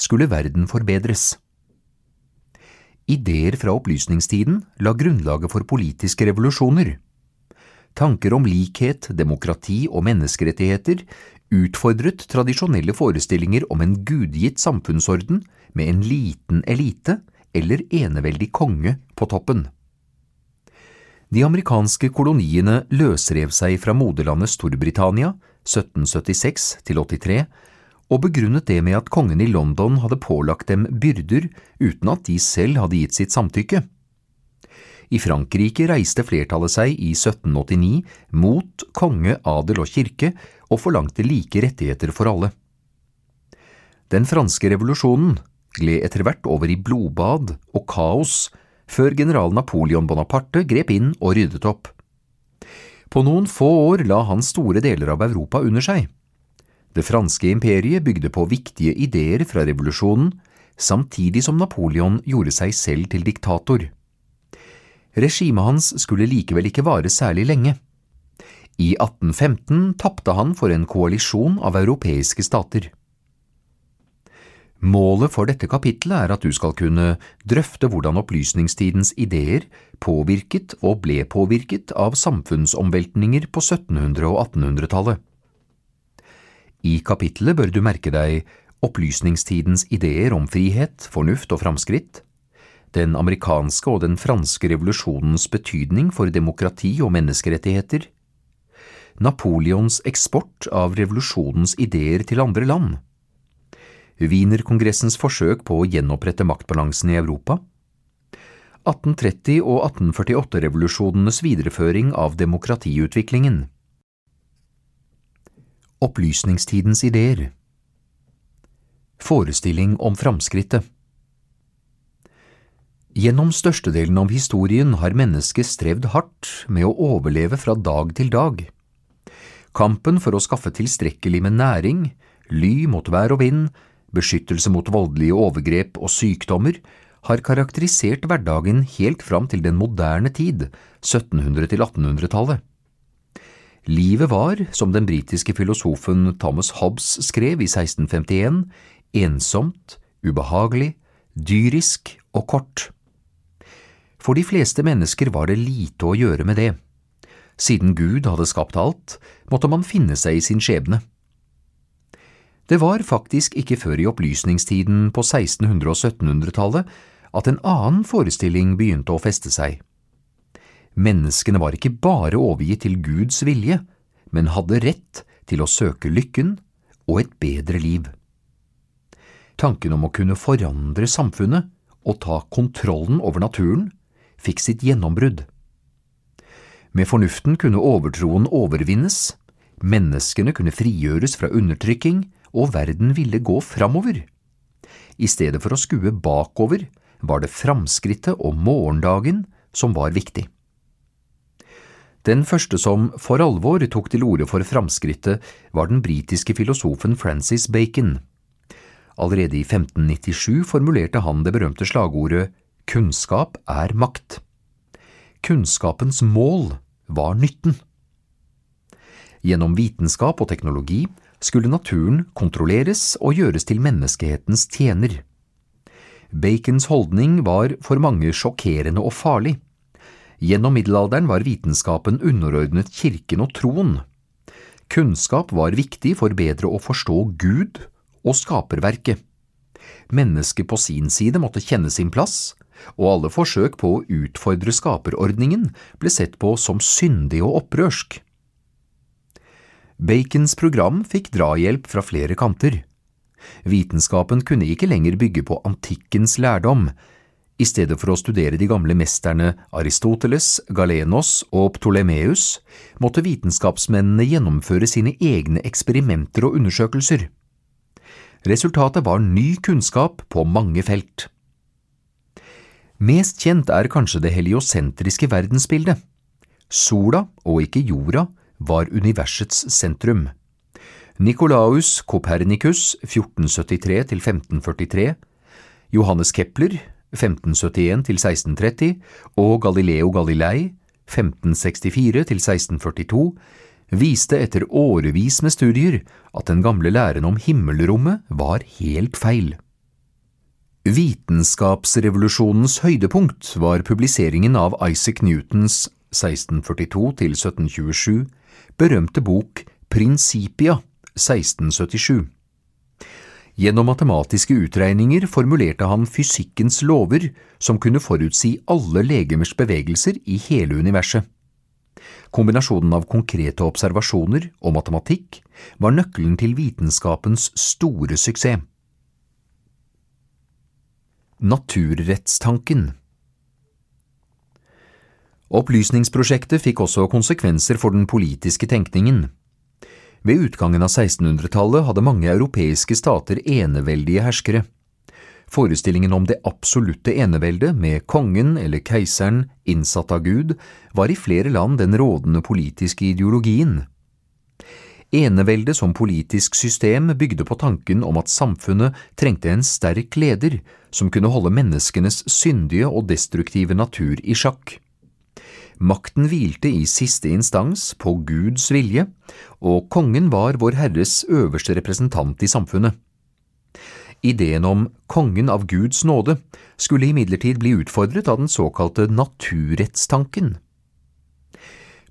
skulle verden forbedres. Ideer fra opplysningstiden la grunnlaget for politiske revolusjoner. Tanker om likhet, demokrati og menneskerettigheter utfordret tradisjonelle forestillinger om en gudgitt samfunnsorden med en liten elite eller eneveldig konge på toppen. De amerikanske koloniene løsrev seg fra moderlandet Storbritannia 1776 til 83 og begrunnet det med at kongen i London hadde pålagt dem byrder uten at de selv hadde gitt sitt samtykke. I Frankrike reiste flertallet seg i 1789 mot konge, adel og kirke og forlangte like rettigheter for alle. Den franske revolusjonen gled etter hvert over i blodbad og kaos før general Napoleon Bonaparte grep inn og ryddet opp. På noen få år la han store deler av Europa under seg. Det franske imperiet bygde på viktige ideer fra revolusjonen, samtidig som Napoleon gjorde seg selv til diktator. Regimet hans skulle likevel ikke vare særlig lenge. I 1815 tapte han for en koalisjon av europeiske stater. Målet for dette kapittelet er at du skal kunne drøfte hvordan opplysningstidens ideer påvirket og ble påvirket av samfunnsomveltninger på 1700- og 1800-tallet. I kapittelet bør du merke deg opplysningstidens ideer om frihet, fornuft og framskritt, den amerikanske og den franske revolusjonens betydning for demokrati og menneskerettigheter, Napoleons eksport av revolusjonens ideer til andre land, Wienerkongressens forsøk på å gjenopprette maktbalansen i Europa, 1830- og 1848-revolusjonenes videreføring av demokratiutviklingen. Opplysningstidens ideer Forestilling om framskrittet Gjennom størstedelen av historien har mennesket strevd hardt med å overleve fra dag til dag. Kampen for å skaffe tilstrekkelig med næring, ly mot vær og vind, beskyttelse mot voldelige overgrep og sykdommer, har karakterisert hverdagen helt fram til den moderne tid, 1700- til 1800-tallet. Livet var, som den britiske filosofen Thomas Hobbes skrev i 1651, ensomt, ubehagelig, dyrisk og kort. For de fleste mennesker var det lite å gjøre med det. Siden Gud hadde skapt alt, måtte man finne seg i sin skjebne. Det var faktisk ikke før i opplysningstiden på 1600- og 1700-tallet at en annen forestilling begynte å feste seg. Menneskene var ikke bare overgitt til Guds vilje, men hadde rett til å søke lykken og et bedre liv. Tanken om å kunne forandre samfunnet og ta kontrollen over naturen fikk sitt gjennombrudd. Med fornuften kunne overtroen overvinnes, menneskene kunne frigjøres fra undertrykking og verden ville gå framover. I stedet for å skue bakover var det framskrittet og morgendagen som var viktig. Den første som for alvor tok til orde for framskrittet, var den britiske filosofen Francis Bacon. Allerede i 1597 formulerte han det berømte slagordet Kunnskap er makt. Kunnskapens mål var nytten. Gjennom vitenskap og teknologi skulle naturen kontrolleres og gjøres til menneskehetens tjener. Bacons holdning var for mange sjokkerende og farlig. Gjennom middelalderen var vitenskapen underordnet kirken og troen. Kunnskap var viktig for bedre å forstå Gud og skaperverket. Mennesket på sin side måtte kjenne sin plass, og alle forsøk på å utfordre skaperordningen ble sett på som syndig og opprørsk. Bacons program fikk drahjelp fra flere kanter. Vitenskapen kunne ikke lenger bygge på antikkens lærdom. I stedet for å studere de gamle mesterne Aristoteles, Galenos og Ptolemeus, måtte vitenskapsmennene gjennomføre sine egne eksperimenter og undersøkelser. Resultatet var ny kunnskap på mange felt. Mest kjent er kanskje det heliosentriske verdensbildet. Sola, og ikke jorda, var universets sentrum. Nikolaus Kopernikus 1473–1543, Johannes Kepler 1571–1630 og Galileo Galilei 1564–1642 viste etter årevis med studier at den gamle læren om himmelrommet var helt feil. Vitenskapsrevolusjonens høydepunkt var publiseringen av Isaac Newtons 1642 til 1727 berømte bok Principia 1677. Gjennom matematiske utregninger formulerte han fysikkens lover som kunne forutsi alle legemers bevegelser i hele universet. Kombinasjonen av konkrete observasjoner og matematikk var nøkkelen til vitenskapens store suksess. Naturrettstanken Opplysningsprosjektet fikk også konsekvenser for den politiske tenkningen. Ved utgangen av 1600-tallet hadde mange europeiske stater eneveldige herskere. Forestillingen om det absolutte eneveldet, med kongen eller keiseren innsatt av Gud, var i flere land den rådende politiske ideologien. Eneveldet som politisk system bygde på tanken om at samfunnet trengte en sterk leder som kunne holde menneskenes syndige og destruktive natur i sjakk. Makten hvilte i siste instans på Guds vilje, og kongen var vår Herres øverste representant i samfunnet. Ideen om kongen av Guds nåde skulle imidlertid bli utfordret av den såkalte naturrettstanken.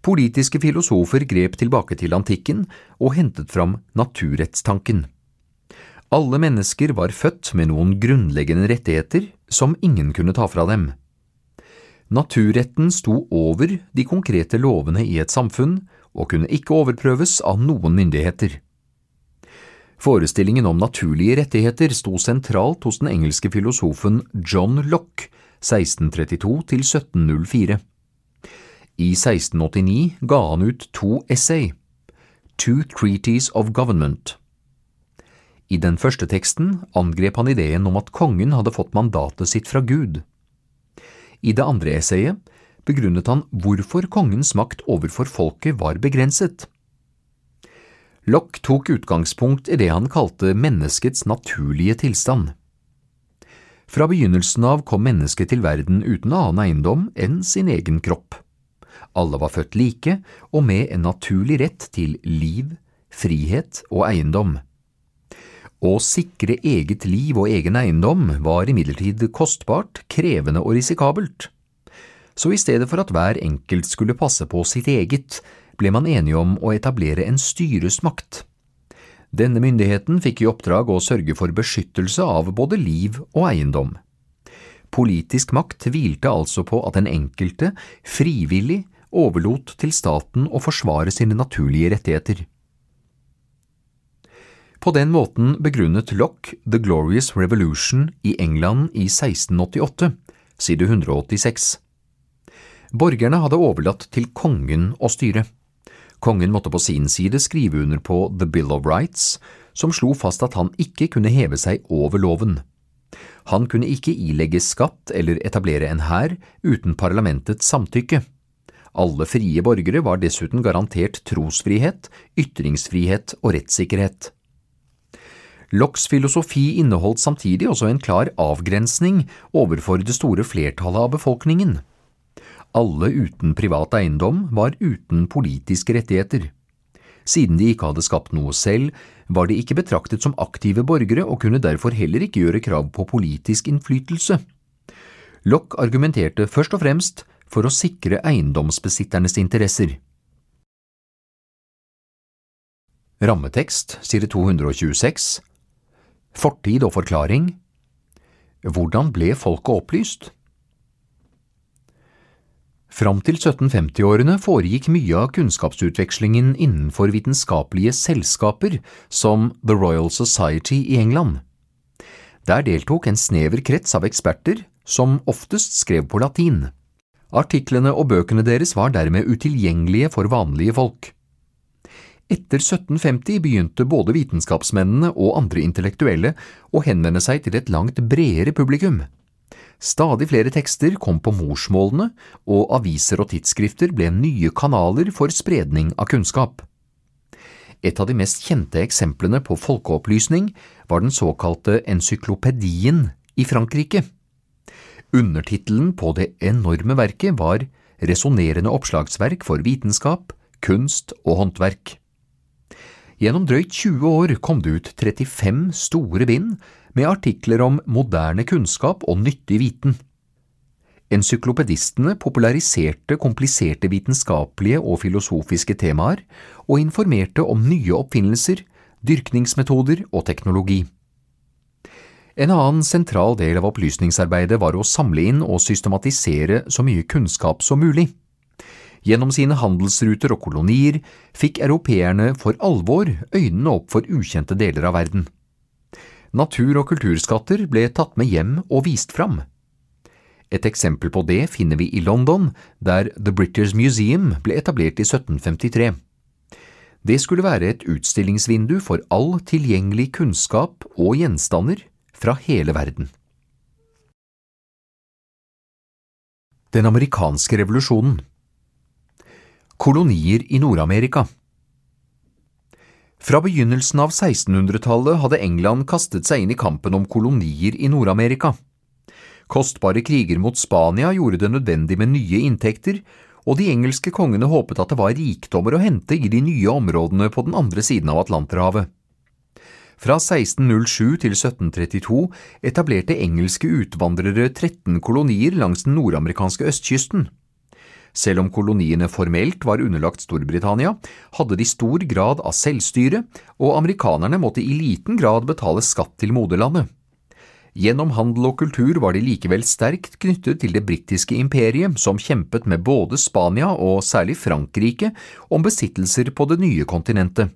Politiske filosofer grep tilbake til antikken og hentet fram naturrettstanken. Alle mennesker var født med noen grunnleggende rettigheter som ingen kunne ta fra dem. Naturretten sto over de konkrete lovene i et samfunn og kunne ikke overprøves av noen myndigheter. Forestillingen om naturlige rettigheter sto sentralt hos den engelske filosofen John Locke 1632 1704. I 1689 ga han ut to essay, Two Treaties of Government. I den første teksten angrep han ideen om at kongen hadde fått mandatet sitt fra Gud. I det andre essayet begrunnet han hvorfor kongens makt overfor folket var begrenset. Locke tok utgangspunkt i det han kalte menneskets naturlige tilstand. Fra begynnelsen av kom mennesket til verden uten annen eiendom enn sin egen kropp. Alle var født like og med en naturlig rett til liv, frihet og eiendom. Å sikre eget liv og egen eiendom var imidlertid kostbart, krevende og risikabelt. Så i stedet for at hver enkelt skulle passe på sitt eget, ble man enige om å etablere en styresmakt. Denne myndigheten fikk i oppdrag å sørge for beskyttelse av både liv og eiendom. Politisk makt hvilte altså på at den enkelte frivillig overlot til staten å forsvare sine naturlige rettigheter. På den måten begrunnet Locke The Glorious Revolution i England i 1688, side 186. Borgerne hadde overlatt til kongen å styre. Kongen måtte på sin side skrive under på The Bill of Rights, som slo fast at han ikke kunne heve seg over loven. Han kunne ikke ilegge skatt eller etablere en hær uten parlamentets samtykke. Alle frie borgere var dessuten garantert trosfrihet, ytringsfrihet og rettssikkerhet. Locks filosofi inneholdt samtidig også en klar avgrensning overfor det store flertallet av befolkningen. Alle uten privat eiendom var uten politiske rettigheter. Siden de ikke hadde skapt noe selv, var de ikke betraktet som aktive borgere og kunne derfor heller ikke gjøre krav på politisk innflytelse. Lock argumenterte først og fremst for å sikre eiendomsbesitternes interesser. Rammetekst, side 226 Fortid og forklaring Hvordan ble folket opplyst? Fram til 1750-årene foregikk mye av kunnskapsutvekslingen innenfor vitenskapelige selskaper som The Royal Society i England. Der deltok en snever krets av eksperter, som oftest skrev på latin. Artiklene og bøkene deres var dermed utilgjengelige for vanlige folk. Etter 1750 begynte både vitenskapsmennene og andre intellektuelle å henvende seg til et langt bredere publikum. Stadig flere tekster kom på morsmålene, og aviser og tidsskrifter ble nye kanaler for spredning av kunnskap. Et av de mest kjente eksemplene på folkeopplysning var den såkalte encyklopedien i Frankrike. Undertittelen på det enorme verket var Resonnerende oppslagsverk for vitenskap, kunst og håndverk. Gjennom drøyt 20 år kom det ut 35 store bind med artikler om moderne kunnskap og nyttig viten. Encyklopedistene populariserte kompliserte vitenskapelige og filosofiske temaer, og informerte om nye oppfinnelser, dyrkningsmetoder og teknologi. En annen sentral del av opplysningsarbeidet var å samle inn og systematisere så mye kunnskap som mulig. Gjennom sine handelsruter og kolonier fikk europeerne for alvor øynene opp for ukjente deler av verden. Natur- og kulturskatter ble tatt med hjem og vist fram. Et eksempel på det finner vi i London, der The British Museum ble etablert i 1753. Det skulle være et utstillingsvindu for all tilgjengelig kunnskap og gjenstander fra hele verden. Den amerikanske revolusjonen Kolonier i Nord-Amerika Fra begynnelsen av 1600-tallet hadde England kastet seg inn i kampen om kolonier i Nord-Amerika. Kostbare kriger mot Spania gjorde det nødvendig med nye inntekter, og de engelske kongene håpet at det var rikdommer å hente i de nye områdene på den andre siden av Atlanterhavet. Fra 1607 til 1732 etablerte engelske utvandrere 13 kolonier langs den nordamerikanske østkysten. Selv om koloniene formelt var underlagt Storbritannia, hadde de stor grad av selvstyre, og amerikanerne måtte i liten grad betale skatt til moderlandet. Gjennom handel og kultur var de likevel sterkt knyttet til det britiske imperiet, som kjempet med både Spania og særlig Frankrike om besittelser på det nye kontinentet.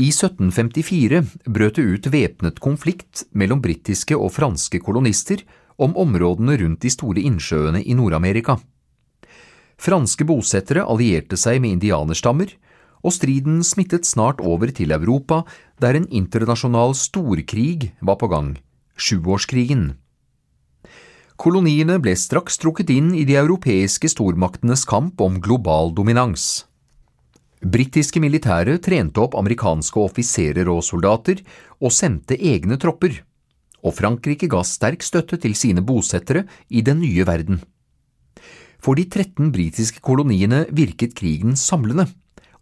I 1754 brøt det ut væpnet konflikt mellom britiske og franske kolonister om områdene rundt de store innsjøene i Nord-Amerika. Franske bosettere allierte seg med indianerstammer, og striden smittet snart over til Europa, der en internasjonal storkrig var på gang, sjuårskrigen. Koloniene ble straks trukket inn i de europeiske stormaktenes kamp om global dominans. Britiske militære trente opp amerikanske offiserer og soldater, og sendte egne tropper, og Frankrike ga sterk støtte til sine bosettere i den nye verden. For de 13 britiske koloniene virket krigen samlende,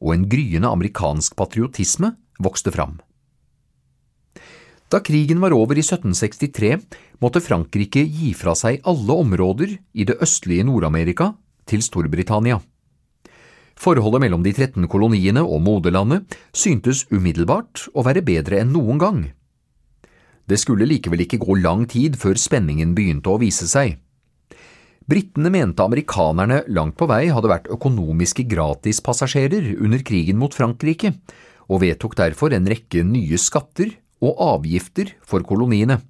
og en gryende amerikansk patriotisme vokste fram. Da krigen var over i 1763, måtte Frankrike gi fra seg alle områder i det østlige Nord-Amerika til Storbritannia. Forholdet mellom de 13 koloniene og moderlandet syntes umiddelbart å være bedre enn noen gang. Det skulle likevel ikke gå lang tid før spenningen begynte å vise seg. Britene mente amerikanerne langt på vei hadde vært økonomiske gratispassasjerer under krigen mot Frankrike, og vedtok derfor en rekke nye skatter og avgifter for koloniene.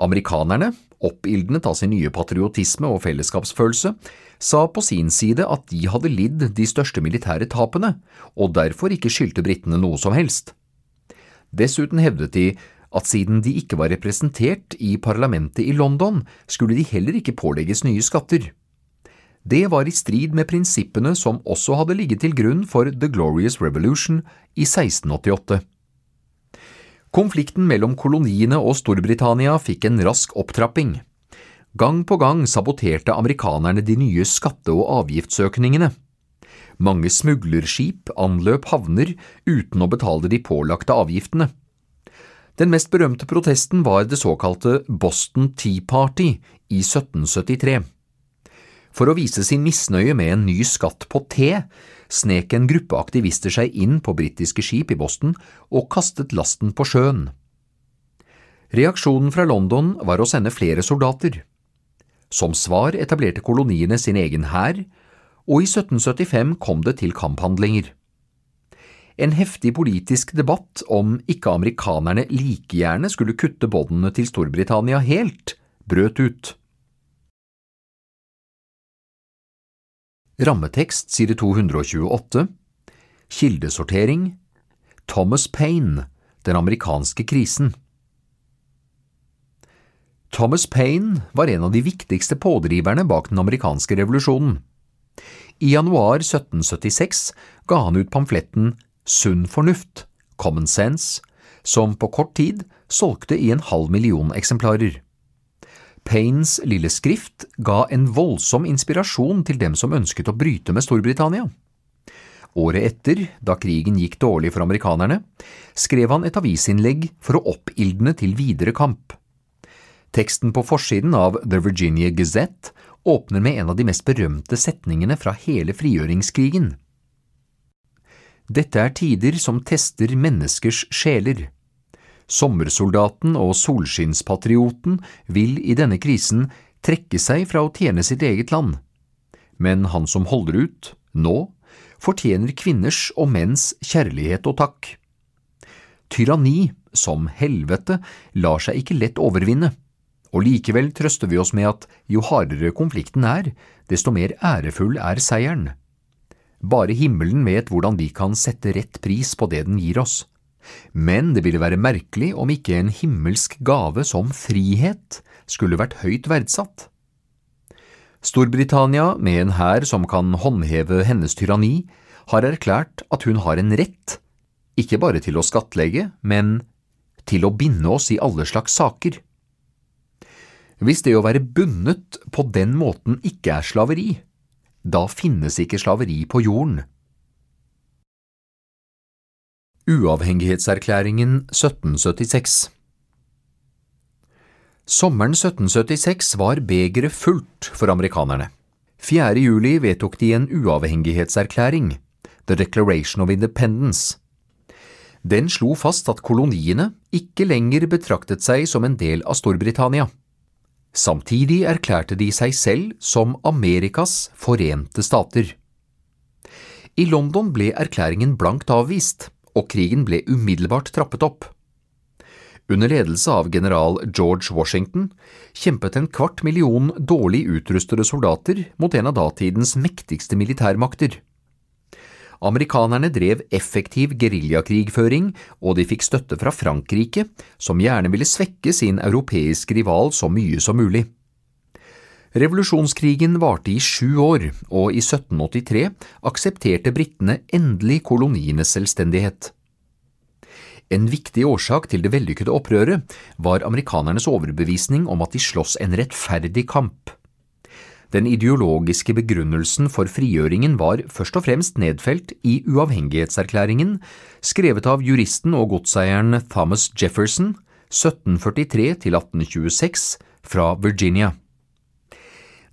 Amerikanerne, oppildnet av sin nye patriotisme og fellesskapsfølelse, sa på sin side at de hadde lidd de største militære tapene, og derfor ikke skyldte britene noe som helst. Dessuten hevdet de at siden de ikke var representert i parlamentet i London, skulle de heller ikke pålegges nye skatter. Det var i strid med prinsippene som også hadde ligget til grunn for The Glorious Revolution i 1688. Konflikten mellom koloniene og Storbritannia fikk en rask opptrapping. Gang på gang saboterte amerikanerne de nye skatte- og avgiftsøkningene. Mange smuglerskip anløp havner uten å betale de pålagte avgiftene. Den mest berømte protesten var det såkalte Boston Tea Party i 1773. For å vise sin misnøye med en ny skatt på te, snek en gruppe aktivister seg inn på britiske skip i Boston og kastet lasten på sjøen. Reaksjonen fra London var å sende flere soldater. Som svar etablerte koloniene sin egen hær, og i 1775 kom det til kamphandlinger. En heftig politisk debatt om ikke amerikanerne like gjerne skulle kutte båndene til Storbritannia helt, brøt ut. Rammetekst side 228 Kildesortering Thomas Paine Den amerikanske krisen Thomas Paine var en av de viktigste pådriverne bak den amerikanske revolusjonen. I januar 1776 ga han ut pamfletten Sunn fornuft, Common Sense, som på kort tid solgte i en halv million eksemplarer. Paynes lille skrift ga en voldsom inspirasjon til dem som ønsket å bryte med Storbritannia. Året etter, da krigen gikk dårlig for amerikanerne, skrev han et avisinnlegg for å oppildne til videre kamp. Teksten på forsiden av The Virginia Gazette åpner med en av de mest berømte setningene fra hele frigjøringskrigen. Dette er tider som tester menneskers sjeler. Sommersoldaten og solskinnspatrioten vil i denne krisen trekke seg fra å tjene sitt eget land, men han som holder ut, nå, fortjener kvinners og menns kjærlighet og takk. Tyranni, som helvete, lar seg ikke lett overvinne, og likevel trøster vi oss med at jo hardere konflikten er, desto mer ærefull er seieren. Bare himmelen vet hvordan vi kan sette rett pris på det den gir oss. Men det ville være merkelig om ikke en himmelsk gave som frihet skulle vært høyt verdsatt. Storbritannia, med en hær som kan håndheve hennes tyranni, har erklært at hun har en rett, ikke bare til å skattlegge, men til å binde oss i alle slags saker. Hvis det å være bundet på den måten ikke er slaveri, da finnes ikke slaveri på jorden. Uavhengighetserklæringen 1776 Sommeren 1776 var begeret fullt for amerikanerne. 4. juli vedtok de en uavhengighetserklæring, The Declaration of Independence. Den slo fast at koloniene ikke lenger betraktet seg som en del av Storbritannia. Samtidig erklærte de seg selv som Amerikas forente stater. I London ble erklæringen blankt avvist, og krigen ble umiddelbart trappet opp. Under ledelse av general George Washington kjempet en kvart million dårlig utrustede soldater mot en av datidens mektigste militærmakter. Amerikanerne drev effektiv geriljakrigføring, og de fikk støtte fra Frankrike, som gjerne ville svekke sin europeiske rival så mye som mulig. Revolusjonskrigen varte i sju år, og i 1783 aksepterte britene endelig kolonienes selvstendighet. En viktig årsak til det vellykkede opprøret var amerikanernes overbevisning om at de sloss en rettferdig kamp. Den ideologiske begrunnelsen for frigjøringen var først og fremst nedfelt i uavhengighetserklæringen, skrevet av juristen og godseieren Thomas Jefferson 1743 til 1826 fra Virginia.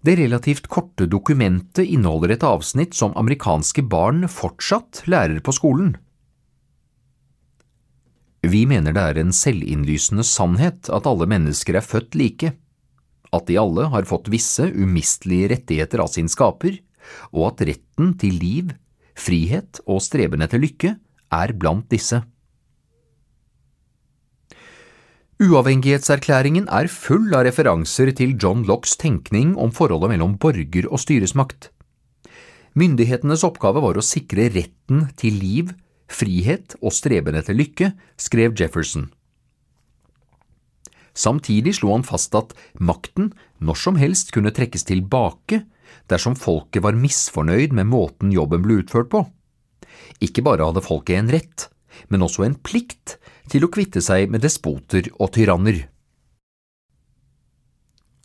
Det relativt korte dokumentet inneholder et avsnitt som amerikanske barn fortsatt lærer på skolen. Vi mener det er en selvinnlysende sannhet at alle mennesker er født like at de alle har fått visse umistelige rettigheter av sin skaper, og at retten til liv, frihet og streben etter lykke er blant disse. Uavhengighetserklæringen er full av referanser til John Lockes tenkning om forholdet mellom borger og styresmakt. Myndighetenes oppgave var å sikre retten til liv, frihet og streben etter lykke, skrev Jefferson. Samtidig slo han fast at makten når som helst kunne trekkes tilbake dersom folket var misfornøyd med måten jobben ble utført på. Ikke bare hadde folket en rett, men også en plikt til å kvitte seg med despoter og tyranner.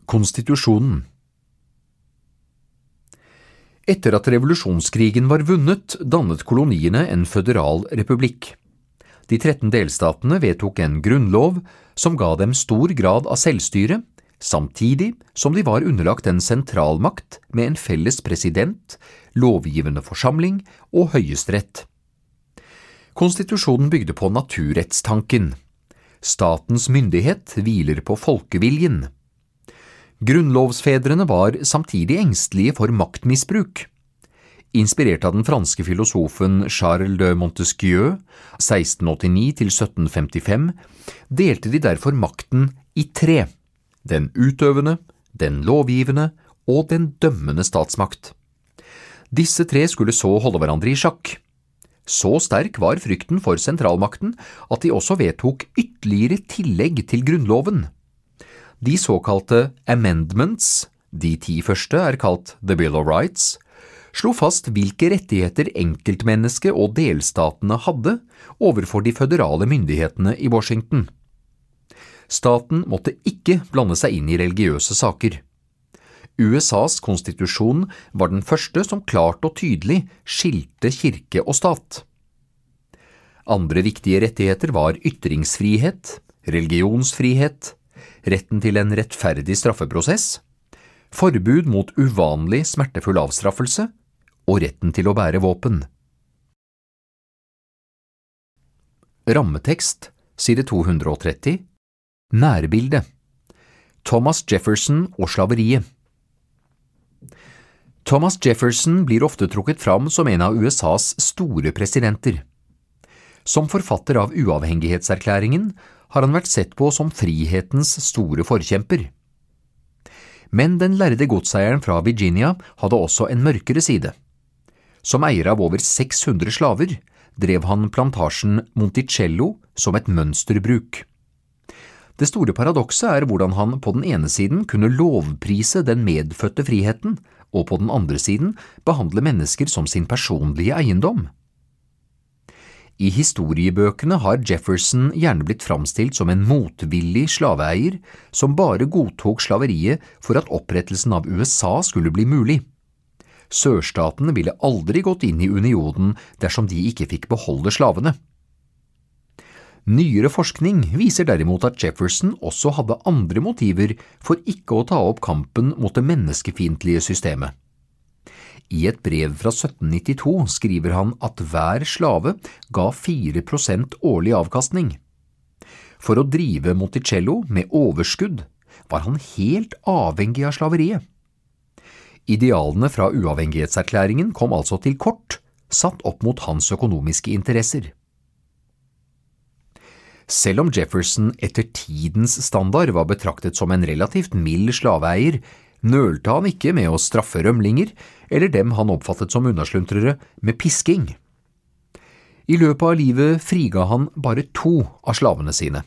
Konstitusjonen Etter at revolusjonskrigen var vunnet, dannet koloniene en føderal republikk. De 13 delstatene vedtok en grunnlov som ga dem stor grad av selvstyre, samtidig som de var underlagt en sentralmakt med en felles president, lovgivende forsamling og høyesterett. Konstitusjonen bygde på naturrettstanken. Statens myndighet hviler på folkeviljen. Grunnlovsfedrene var samtidig engstelige for maktmisbruk. Inspirert av den franske filosofen Charles de Montesquieu 1689–1755 delte de derfor makten i tre – den utøvende, den lovgivende og den dømmende statsmakt. Disse tre skulle så holde hverandre i sjakk. Så sterk var frykten for sentralmakten at de også vedtok ytterligere tillegg til Grunnloven. De såkalte amendments, de ti første er kalt The Bill of Rights, slo fast hvilke rettigheter enkeltmennesket og delstatene hadde overfor de føderale myndighetene i Washington. Staten måtte ikke blande seg inn i religiøse saker. USAs konstitusjon var den første som klart og tydelig skilte kirke og stat. Andre viktige rettigheter var ytringsfrihet, religionsfrihet, retten til en rettferdig straffeprosess, forbud mot uvanlig smertefull avstraffelse og retten til å bære våpen. Rammetekst, side 230 Nærbilde Thomas Jefferson og slaveriet Thomas Jefferson blir ofte trukket fram som en av USAs store presidenter. Som forfatter av uavhengighetserklæringen har han vært sett på som frihetens store forkjemper. Men den lærde godseieren fra Virginia hadde også en mørkere side. Som eier av over 600 slaver drev han plantasjen Monticello som et mønsterbruk. Det store paradokset er hvordan han på den ene siden kunne lovprise den medfødte friheten, og på den andre siden behandle mennesker som sin personlige eiendom. I historiebøkene har Jefferson gjerne blitt framstilt som en motvillig slaveeier som bare godtok slaveriet for at opprettelsen av USA skulle bli mulig. Sørstatene ville aldri gått inn i unionen dersom de ikke fikk beholde slavene. Nyere forskning viser derimot at Jefferson også hadde andre motiver for ikke å ta opp kampen mot det menneskefiendtlige systemet. I et brev fra 1792 skriver han at hver slave ga 4% årlig avkastning. For å drive Monticello med overskudd var han helt avhengig av slaveriet. Idealene fra uavhengighetserklæringen kom altså til kort, satt opp mot hans økonomiske interesser. Selv om Jefferson etter tidens standard var betraktet som en relativt mild slaveeier, nølte han ikke med å straffe rømlinger eller dem han oppfattet som unnasluntrere, med pisking. I løpet av livet friga han bare to av slavene sine,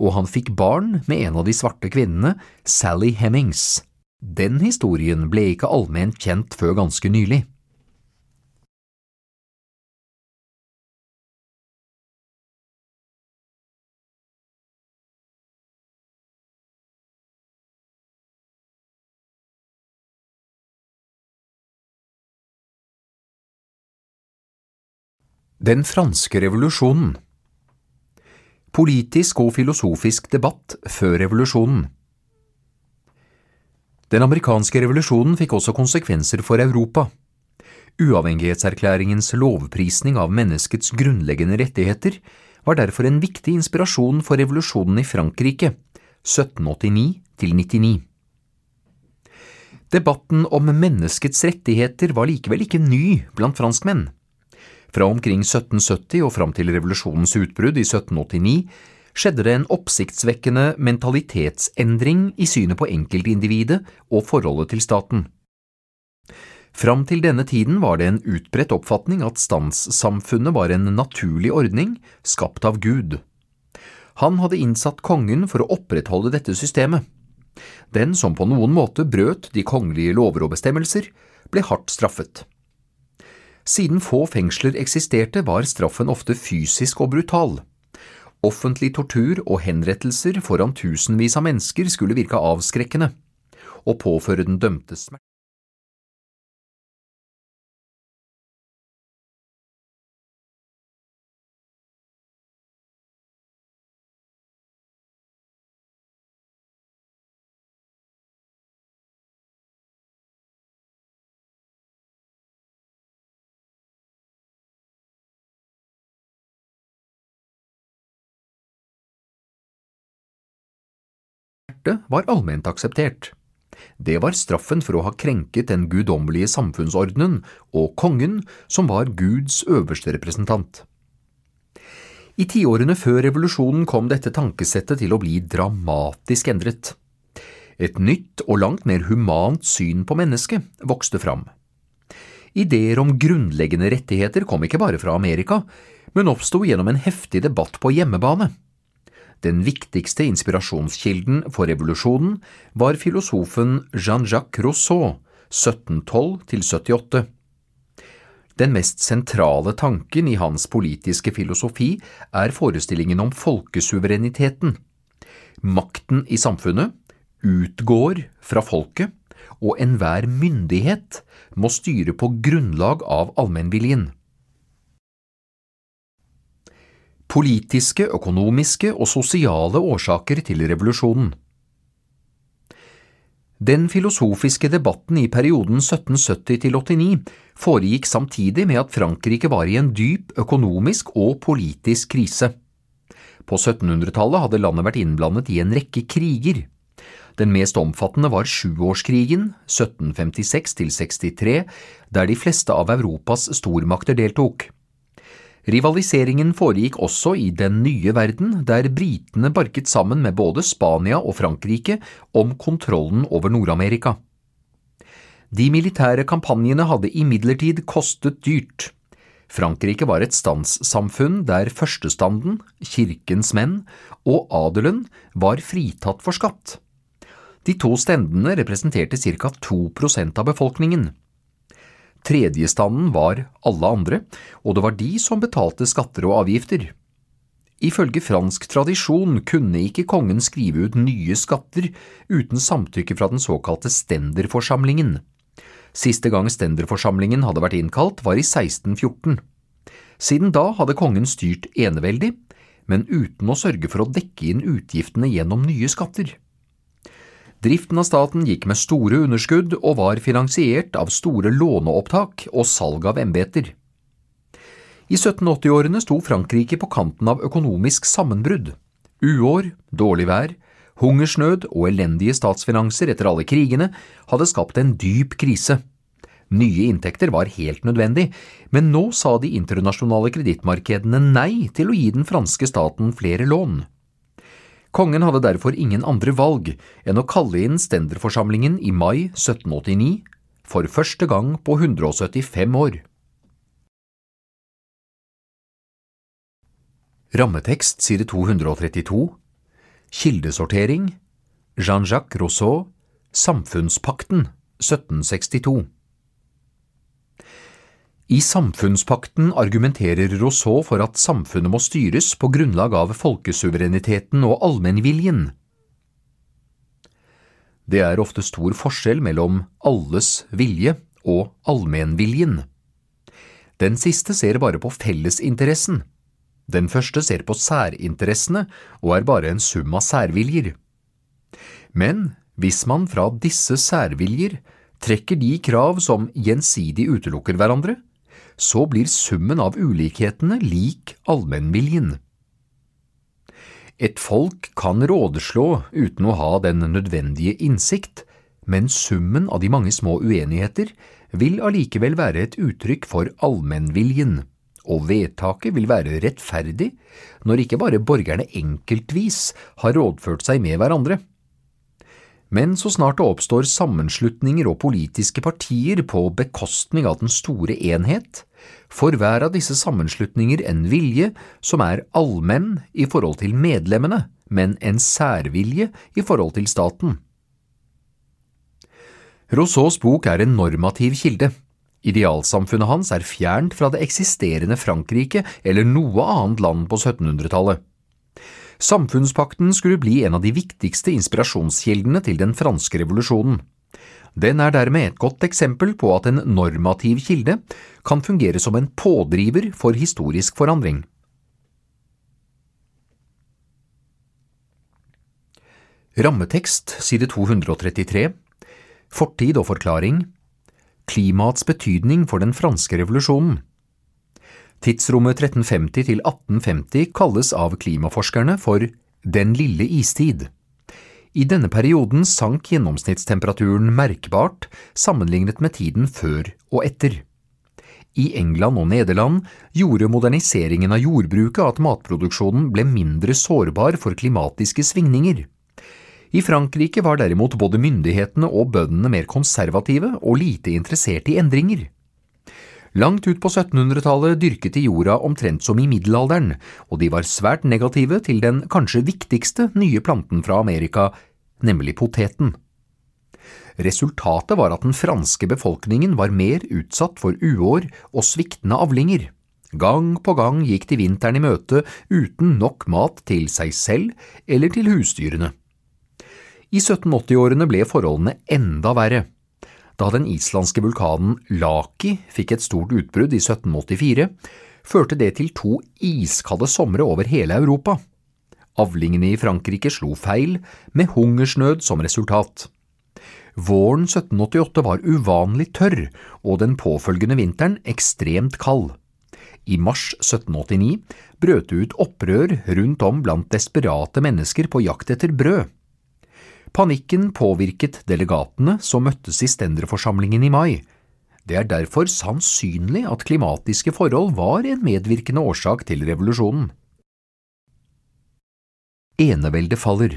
og han fikk barn med en av de svarte kvinnene, Sally Hemmings. Den historien ble ikke allment kjent før ganske nylig. Den franske revolusjonen Politisk og filosofisk debatt før revolusjonen Den amerikanske revolusjonen fikk også konsekvenser for Europa. Uavhengighetserklæringens lovprisning av menneskets grunnleggende rettigheter var derfor en viktig inspirasjon for revolusjonen i Frankrike, 1789 99. Debatten om menneskets rettigheter var likevel ikke ny blant franskmenn. Fra omkring 1770 og fram til revolusjonens utbrudd i 1789 skjedde det en oppsiktsvekkende mentalitetsendring i synet på enkeltindividet og forholdet til staten. Fram til denne tiden var det en utbredt oppfatning at standssamfunnet var en naturlig ordning skapt av Gud. Han hadde innsatt kongen for å opprettholde dette systemet. Den som på noen måte brøt de kongelige lover og bestemmelser, ble hardt straffet. Siden få fengsler eksisterte, var straffen ofte fysisk og brutal. Offentlig tortur og henrettelser foran tusenvis av mennesker skulle virke avskrekkende, og påføre den dømte smerte. Smerte var allment akseptert. Det var straffen for å ha krenket den guddommelige samfunnsordenen og kongen, som var Guds øverste representant. I tiårene før revolusjonen kom dette tankesettet til å bli dramatisk endret. Et nytt og langt mer humant syn på mennesket vokste fram. Ideer om grunnleggende rettigheter kom ikke bare fra Amerika, men oppsto gjennom en heftig debatt på hjemmebane. Den viktigste inspirasjonskilden for revolusjonen var filosofen Jean-Jacques Rousseau, 1712–78. Den mest sentrale tanken i hans politiske filosofi er forestillingen om folkesuvereniteten. Makten i samfunnet utgår fra folket og enhver myndighet må styre på grunnlag av allmennviljen. Politiske, økonomiske og sosiale årsaker til revolusjonen Den filosofiske debatten i perioden 1770–89 foregikk samtidig med at Frankrike var i en dyp økonomisk og politisk krise. På 1700-tallet hadde landet vært innblandet i en rekke kriger. Den mest omfattende var sjuårskrigen, 1756 63, der de fleste av Europas stormakter deltok. Rivaliseringen foregikk også i den nye verden, der britene barket sammen med både Spania og Frankrike om kontrollen over Nord-Amerika. De militære kampanjene hadde imidlertid kostet dyrt. Frankrike var et standssamfunn der førstestanden, kirkens menn, og adelen var fritatt for skatt. De to stendene representerte ca. 2% av befolkningen. Tredjestanden var alle andre, og det var de som betalte skatter og avgifter. Ifølge fransk tradisjon kunne ikke kongen skrive ut nye skatter uten samtykke fra den såkalte stenderforsamlingen. Siste gang stenderforsamlingen hadde vært innkalt, var i 1614. Siden da hadde kongen styrt eneveldig, men uten å sørge for å dekke inn utgiftene gjennom nye skatter. Driften av staten gikk med store underskudd og var finansiert av store låneopptak og salg av embeter. I 1780-årene sto Frankrike på kanten av økonomisk sammenbrudd. Uår, dårlig vær, Hungersnød og elendige statsfinanser etter alle krigene hadde skapt en dyp krise. Nye inntekter var helt nødvendig, men nå sa de internasjonale kredittmarkedene nei til å gi den franske staten flere lån. Kongen hadde derfor ingen andre valg enn å kalle inn stenderforsamlingen i mai 1789, for første gang på 175 år. Rammetekst side 232 Kildesortering Jean-Jacques Rousseau Samfunnspakten 1762 I Samfunnspakten argumenterer Rousseau for at samfunnet må styres på grunnlag av folkesuvereniteten og allmennviljen. Det er ofte stor forskjell mellom alles vilje og allmennviljen. Den siste ser bare på fellesinteressen den første ser på særinteressene og er bare en sum av særviljer. Men hvis man fra disse særviljer trekker de krav som gjensidig utelukker hverandre, så blir summen av ulikhetene lik allmennviljen. Et folk kan rådeslå uten å ha den nødvendige innsikt, men summen av de mange små uenigheter vil allikevel være et uttrykk for allmennviljen og vedtaket vil være rettferdig når ikke bare borgerne enkeltvis har rådført seg med hverandre. Men så snart det oppstår sammenslutninger og politiske partier på bekostning av den store enhet, får hver av disse sammenslutninger en vilje som er allmenn i forhold til medlemmene, men en særvilje i forhold til staten. Rousseaus bok er en normativ kilde. Idealsamfunnet hans er fjernt fra det eksisterende Frankrike eller noe annet land på 1700-tallet. Samfunnspakten skulle bli en av de viktigste inspirasjonskildene til den franske revolusjonen. Den er dermed et godt eksempel på at en normativ kilde kan fungere som en pådriver for historisk forandring. Rammetekst side 233 Fortid og forklaring Klimaets betydning for den franske revolusjonen. Tidsrommet 1350 til 1850 kalles av klimaforskerne for den lille istid. I denne perioden sank gjennomsnittstemperaturen merkbart sammenlignet med tiden før og etter. I England og Nederland gjorde moderniseringen av jordbruket at matproduksjonen ble mindre sårbar for klimatiske svingninger. I Frankrike var derimot både myndighetene og bøndene mer konservative og lite interessert i endringer. Langt ut på 1700-tallet dyrket de jorda omtrent som i middelalderen, og de var svært negative til den kanskje viktigste nye planten fra Amerika, nemlig poteten. Resultatet var at den franske befolkningen var mer utsatt for uår og sviktende avlinger. Gang på gang gikk de vinteren i møte uten nok mat til seg selv eller til husdyrene. I 1780-årene ble forholdene enda verre. Da den islandske vulkanen Laki fikk et stort utbrudd i 1784, førte det til to iskalde somre over hele Europa. Avlingene i Frankrike slo feil, med hungersnød som resultat. Våren 1788 var uvanlig tørr, og den påfølgende vinteren ekstremt kald. I mars 1789 brøt det ut opprør rundt om blant desperate mennesker på jakt etter brød. Panikken påvirket delegatene som møttes i stenderforsamlingen i mai. Det er derfor sannsynlig at klimatiske forhold var en medvirkende årsak til revolusjonen. Eneveldet faller.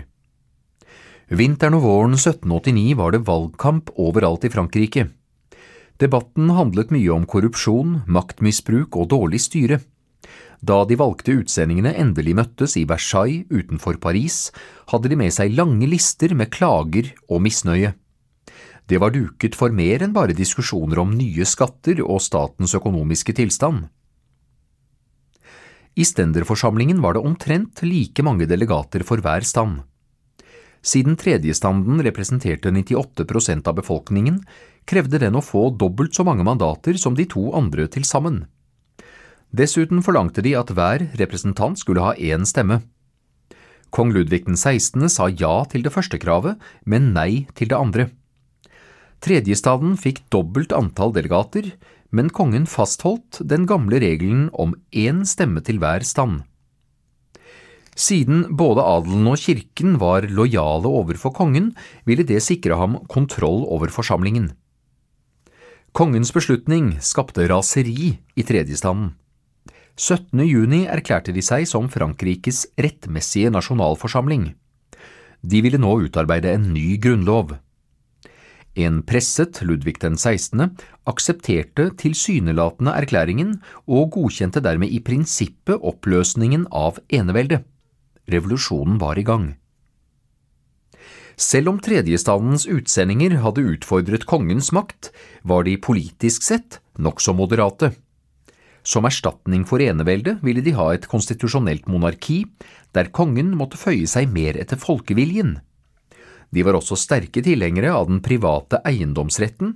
Vinteren og våren 1789 var det valgkamp overalt i Frankrike. Debatten handlet mye om korrupsjon, maktmisbruk og dårlig styre. Da de valgte utsendingene endelig møttes i Versailles utenfor Paris, hadde de med seg lange lister med klager og misnøye. Det var duket for mer enn bare diskusjoner om nye skatter og statens økonomiske tilstand. I stenderforsamlingen var det omtrent like mange delegater for hver stand. Siden tredjestanden representerte 98% av befolkningen, krevde den å få dobbelt så mange mandater som de to andre til sammen. Dessuten forlangte de at hver representant skulle ha én stemme. Kong Ludvig den 16. sa ja til det første kravet, men nei til det andre. Tredjestaden fikk dobbelt antall delegater, men kongen fastholdt den gamle regelen om én stemme til hver stand. Siden både adelen og kirken var lojale overfor kongen, ville det sikre ham kontroll over forsamlingen. Kongens beslutning skapte raseri i tredjestanden. 17. juni erklærte de seg som Frankrikes rettmessige nasjonalforsamling. De ville nå utarbeide en ny grunnlov. En presset Ludvig den 16. aksepterte tilsynelatende erklæringen og godkjente dermed i prinsippet oppløsningen av eneveldet. Revolusjonen var i gang. Selv om tredjestandens utsendinger hadde utfordret kongens makt, var de politisk sett nokså moderate. Som erstatning for eneveldet ville de ha et konstitusjonelt monarki, der kongen måtte føye seg mer etter folkeviljen. De var også sterke tilhengere av den private eiendomsretten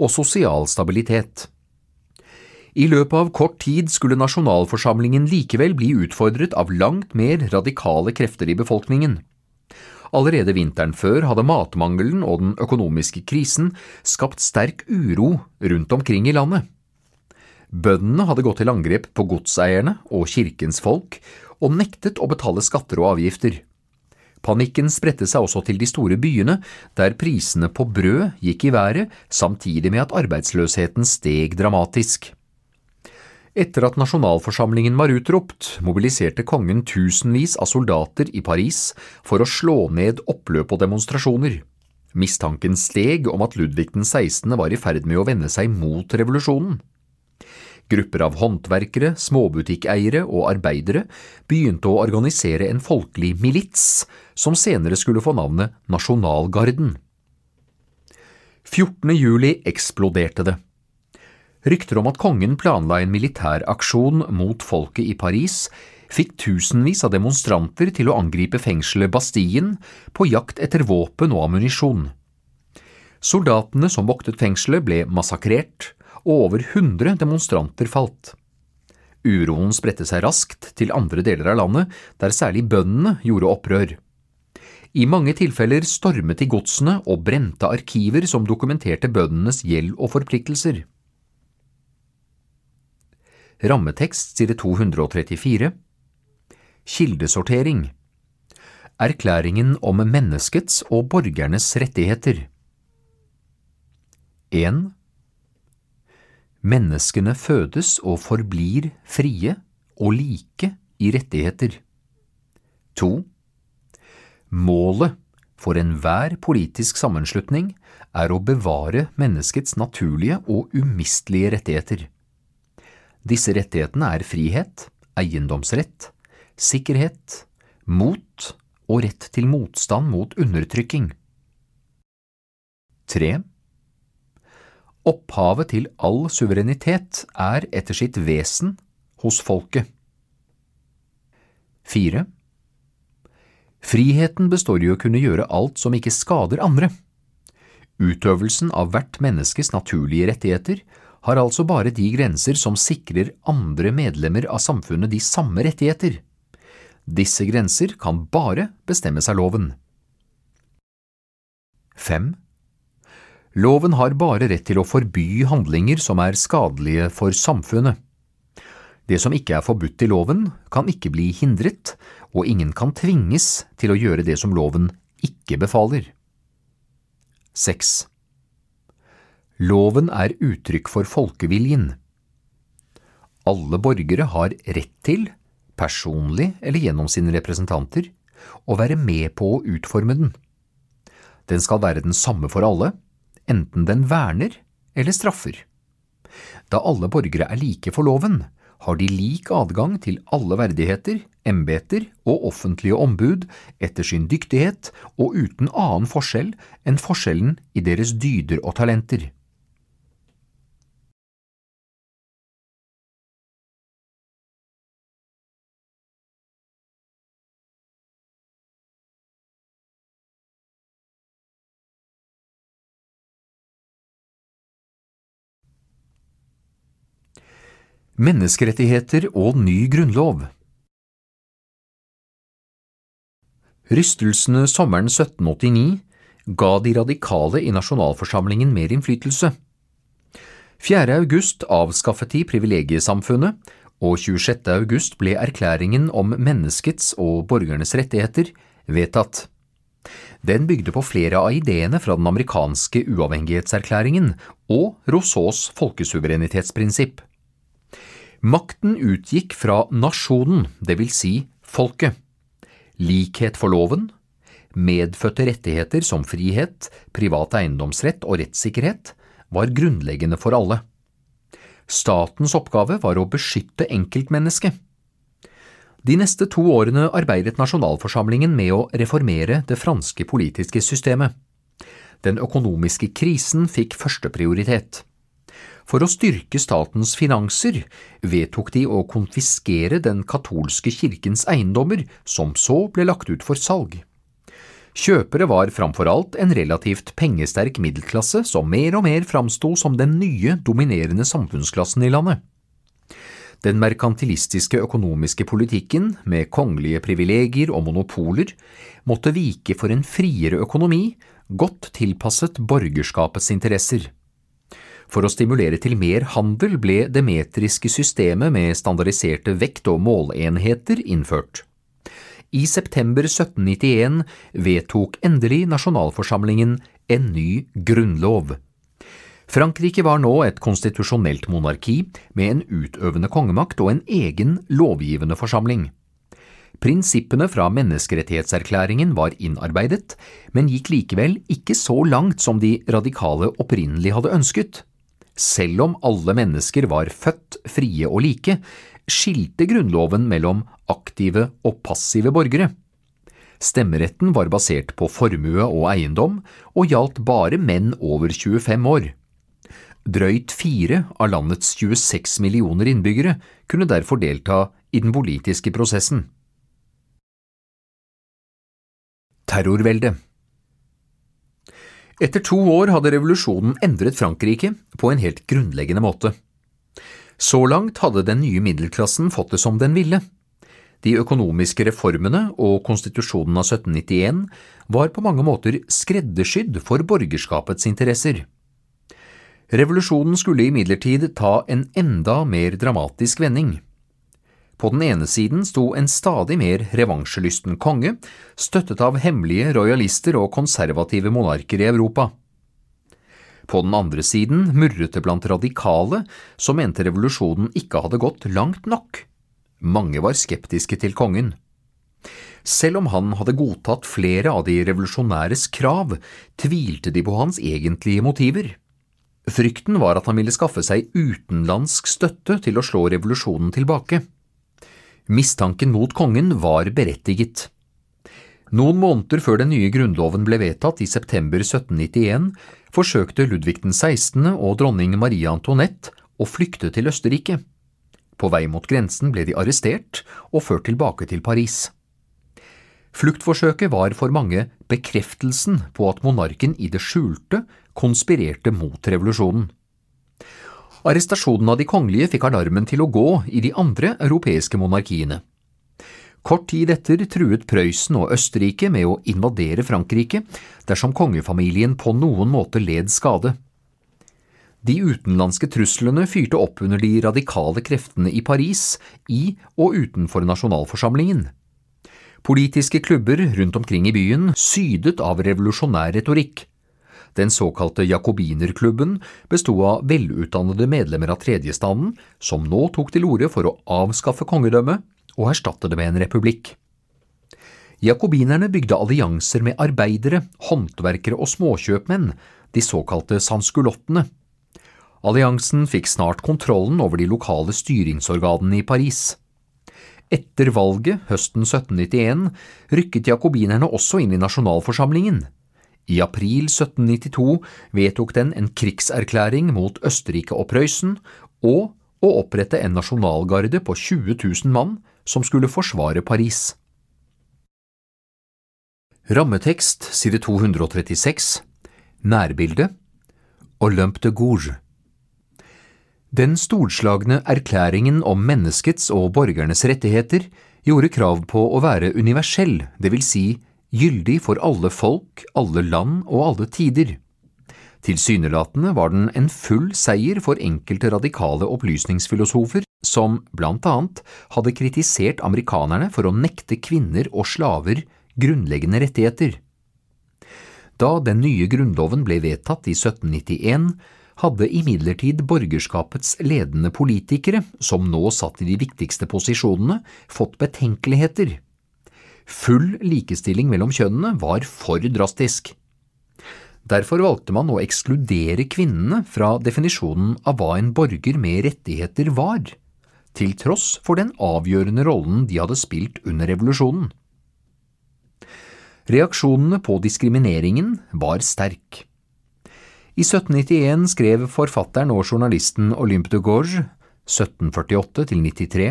og sosial stabilitet. I løpet av kort tid skulle nasjonalforsamlingen likevel bli utfordret av langt mer radikale krefter i befolkningen. Allerede vinteren før hadde matmangelen og den økonomiske krisen skapt sterk uro rundt omkring i landet. Bøndene hadde gått til angrep på godseierne og kirkens folk og nektet å betale skatter og avgifter. Panikken spredte seg også til de store byene, der prisene på brød gikk i været, samtidig med at arbeidsløsheten steg dramatisk. Etter at nasjonalforsamlingen var utropt, mobiliserte kongen tusenvis av soldater i Paris for å slå ned oppløp og demonstrasjoner. Mistanken steg om at Ludvig den 16. var i ferd med å vende seg mot revolusjonen. Grupper av håndverkere, småbutikkeiere og arbeidere begynte å organisere en folkelig milits, som senere skulle få navnet Nasjonalgarden. 14. juli eksploderte det. Rykter om at kongen planla en militæraksjon mot folket i Paris, fikk tusenvis av demonstranter til å angripe fengselet Bastien på jakt etter våpen og ammunisjon. Soldatene som voktet fengselet ble massakrert, og over 100 demonstranter falt. Uroen spredte seg raskt til andre deler av landet, der særlig bøndene gjorde opprør. I mange tilfeller stormet de godsene og brente arkiver som dokumenterte bøndenes gjeld og forpliktelser. Rammetekst side 234 Kildesortering Erklæringen om menneskets og borgernes rettigheter 1. Menneskene fødes og forblir frie og like i rettigheter. 2. Målet for enhver politisk sammenslutning er å bevare menneskets naturlige og umistelige rettigheter. Disse rettighetene er frihet, eiendomsrett, sikkerhet, mot og rett til motstand mot undertrykking. 3. Opphavet til all suverenitet er etter sitt vesen hos folket. 4. Friheten består i å kunne gjøre alt som ikke skader andre. Utøvelsen av hvert menneskes naturlige rettigheter har altså bare de grenser som sikrer andre medlemmer av samfunnet de samme rettigheter. Disse grenser kan bare bestemmes av loven. 5. Loven har bare rett til å forby handlinger som er skadelige for samfunnet. Det som ikke er forbudt i loven, kan ikke bli hindret, og ingen kan tvinges til å gjøre det som loven ikke befaler. 6. Loven er uttrykk for folkeviljen. Alle borgere har rett til, personlig eller gjennom sine representanter, å være med på å utforme den. Den skal være den samme for alle, enten den verner eller straffer. Da alle borgere er like for loven, har de lik adgang til alle verdigheter, embeter og offentlige ombud etter sin dyktighet og uten annen forskjell enn forskjellen i deres dyder og talenter. Menneskerettigheter og ny grunnlov Rystelsene sommeren 1789 ga de radikale i nasjonalforsamlingen mer innflytelse. 4. august avskaffet de privilegiesamfunnet, og 26. august ble erklæringen om menneskets og borgernes rettigheter vedtatt. Den bygde på flere av ideene fra den amerikanske uavhengighetserklæringen og Rousseaus folkesuverenitetsprinsipp. Makten utgikk fra nasjonen, det vil si folket. Likhet for loven, medfødte rettigheter som frihet, privat eiendomsrett og rettssikkerhet var grunnleggende for alle. Statens oppgave var å beskytte enkeltmennesket. De neste to årene arbeidet nasjonalforsamlingen med å reformere det franske politiske systemet. Den økonomiske krisen fikk førsteprioritet. For å styrke statens finanser vedtok de å konfiskere den katolske kirkens eiendommer, som så ble lagt ut for salg. Kjøpere var framfor alt en relativt pengesterk middelklasse som mer og mer framsto som den nye, dominerende samfunnsklassen i landet. Den merkantilistiske økonomiske politikken, med kongelige privilegier og monopoler, måtte vike for en friere økonomi, godt tilpasset borgerskapets interesser. For å stimulere til mer handel ble det metriske systemet med standardiserte vekt- og målenheter innført. I september 1791 vedtok endelig nasjonalforsamlingen en ny grunnlov. Frankrike var nå et konstitusjonelt monarki med en utøvende kongemakt og en egen lovgivende forsamling. Prinsippene fra menneskerettighetserklæringen var innarbeidet, men gikk likevel ikke så langt som de radikale opprinnelig hadde ønsket. Selv om alle mennesker var født frie og like, skilte Grunnloven mellom aktive og passive borgere. Stemmeretten var basert på formue og eiendom, og gjaldt bare menn over 25 år. Drøyt fire av landets 26 millioner innbyggere kunne derfor delta i den politiske prosessen. Terrorvelde etter to år hadde revolusjonen endret Frankrike på en helt grunnleggende måte. Så langt hadde den nye middelklassen fått det som den ville. De økonomiske reformene og konstitusjonen av 1791 var på mange måter skreddersydd for borgerskapets interesser. Revolusjonen skulle imidlertid ta en enda mer dramatisk vending. På den ene siden sto en stadig mer revansjelysten konge, støttet av hemmelige rojalister og konservative monarker i Europa. På den andre siden murret det blant radikale som mente revolusjonen ikke hadde gått langt nok. Mange var skeptiske til kongen. Selv om han hadde godtatt flere av de revolusjonæres krav, tvilte de på hans egentlige motiver. Frykten var at han ville skaffe seg utenlandsk støtte til å slå revolusjonen tilbake. Mistanken mot kongen var berettiget. Noen måneder før den nye grunnloven ble vedtatt i september 1791, forsøkte Ludvig den 16. og dronning Marie Antoinette å flykte til Østerrike. På vei mot grensen ble de arrestert og ført tilbake til Paris. Fluktforsøket var for mange bekreftelsen på at monarken i det skjulte konspirerte mot revolusjonen. Arrestasjonen av de kongelige fikk alarmen til å gå i de andre europeiske monarkiene. Kort tid etter truet Prøysen og Østerrike med å invadere Frankrike dersom kongefamilien på noen måte led skade. De utenlandske truslene fyrte opp under de radikale kreftene i Paris, i og utenfor nasjonalforsamlingen. Politiske klubber rundt omkring i byen sydet av revolusjonær retorikk. Den såkalte jakobinerklubben bestod av velutdannede medlemmer av tredjestanden, som nå tok til orde for å avskaffe kongedømmet og erstatte det med en republikk. Jakobinerne bygde allianser med arbeidere, håndverkere og småkjøpmenn, de såkalte sanskulottene. Alliansen fikk snart kontrollen over de lokale styringsorganene i Paris. Etter valget høsten 1791 rykket jakobinerne også inn i nasjonalforsamlingen. I april 1792 vedtok den en krigserklæring mot Østerrike og Prøysen, og å opprette en nasjonalgarde på 20 000 mann som skulle forsvare Paris. Rammetekst side 236 Nærbilde Olympe de Gourge. Den storslagne erklæringen om menneskets og borgernes rettigheter gjorde krav på å være universell, det vil si gyldig for alle folk, alle land og alle tider. Tilsynelatende var den en full seier for enkelte radikale opplysningsfilosofer som blant annet hadde kritisert amerikanerne for å nekte kvinner og slaver grunnleggende rettigheter. Da den nye grunnloven ble vedtatt i 1791, hadde imidlertid borgerskapets ledende politikere, som nå satt i de viktigste posisjonene, fått betenkeligheter. Full likestilling mellom kjønnene var for drastisk. Derfor valgte man å ekskludere kvinnene fra definisjonen av hva en borger med rettigheter var, til tross for den avgjørende rollen de hadde spilt under revolusjonen. Reaksjonene på diskrimineringen var sterk. I 1791 skrev forfatteren og journalisten Olympe de Gauge 1748–93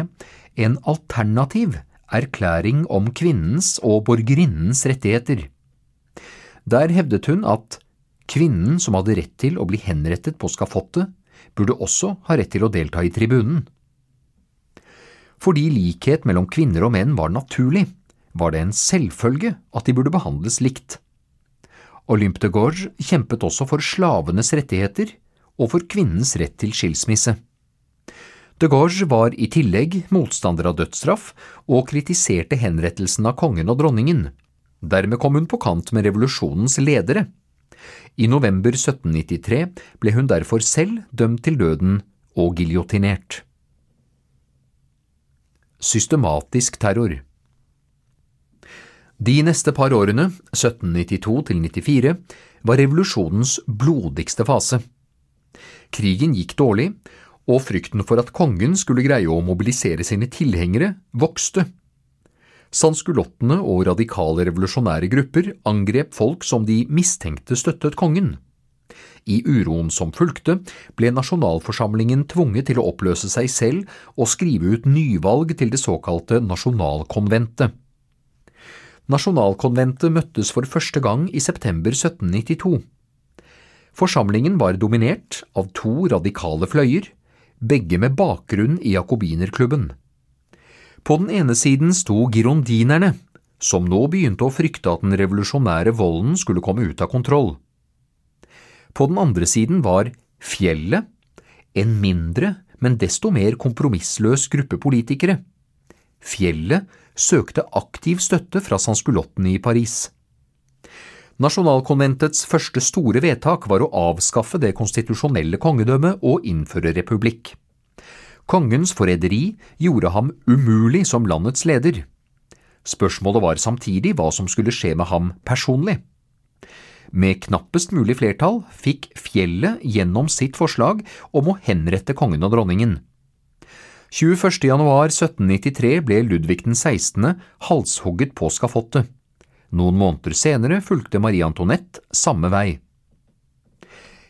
en alternativ erklæring om kvinnens og borgerinnens rettigheter. Der hevdet hun at Kvinnen som hadde rett til å bli henrettet på skafottet, burde også ha rett til å delta i tribunen. Fordi likhet mellom kvinner og menn var naturlig, var det en selvfølge at de burde behandles likt. Olympe de Gorge kjempet også for slavenes rettigheter og for kvinnens rett til skilsmisse. De Gorge var i tillegg motstander av dødsstraff og kritiserte henrettelsen av kongen og dronningen. Dermed kom hun på kant med revolusjonens ledere. I november 1793 ble hun derfor selv dømt til døden og giljotinert. Systematisk terror De neste par årene, 1792 til 94, var revolusjonens blodigste fase. Krigen gikk dårlig, og frykten for at kongen skulle greie å mobilisere sine tilhengere, vokste. Sanskulottene og radikale revolusjonære grupper angrep folk som de mistenkte støttet kongen. I uroen som fulgte, ble nasjonalforsamlingen tvunget til å oppløse seg selv og skrive ut nyvalg til det såkalte nasjonalkonventet. Nasjonalkonventet møttes for første gang i september 1792. Forsamlingen var dominert av to radikale fløyer, begge med bakgrunn i jakobinerklubben. På den ene siden sto girondinerne, som nå begynte å frykte at den revolusjonære volden skulle komme ut av kontroll. På den andre siden var Fjellet, en mindre, men desto mer kompromissløs gruppe politikere. Fjellet søkte aktiv støtte fra sanskulottene i Paris. Nasjonalkonventets første store vedtak var å avskaffe det konstitusjonelle kongedømmet og innføre republikk. Kongens forræderi gjorde ham umulig som landets leder. Spørsmålet var samtidig hva som skulle skje med ham personlig. Med knappest mulig flertall fikk Fjellet gjennom sitt forslag om å henrette kongen og dronningen. 21. januar 1793 ble Ludvig den 16. halshogget på skafottet. Noen måneder senere fulgte Marie Antoinette samme vei.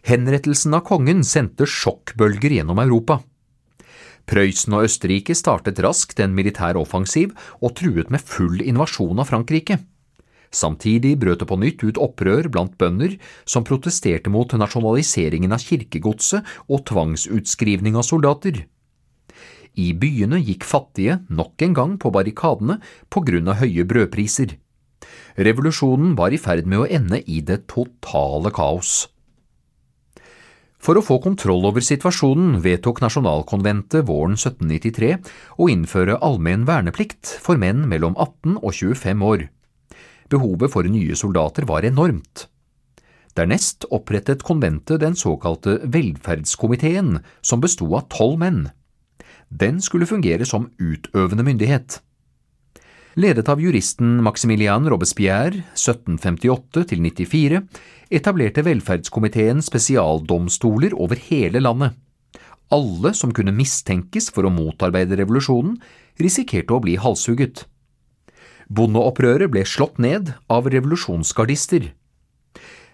Henrettelsen av kongen sendte sjokkbølger gjennom Europa. Prøysen og Østerrike startet raskt en militær offensiv og truet med full invasjon av Frankrike. Samtidig brøt det på nytt ut opprør blant bønder som protesterte mot nasjonaliseringen av kirkegodset og tvangsutskrivning av soldater. I byene gikk fattige nok en gang på barrikadene på grunn av høye brødpriser. Revolusjonen var i ferd med å ende i det totale kaos. For å få kontroll over situasjonen vedtok nasjonalkonventet våren 1793 å innføre allmenn verneplikt for menn mellom 18 og 25 år. Behovet for nye soldater var enormt. Dernest opprettet konventet den såkalte Velferdskomiteen, som besto av tolv menn. Den skulle fungere som utøvende myndighet. Ledet av juristen Maximilian Robespierre 1758–94 etablerte velferdskomiteen spesialdomstoler over hele landet. Alle som kunne mistenkes for å motarbeide revolusjonen, risikerte å bli halshugget. Bondeopprøret ble slått ned av revolusjonsgardister.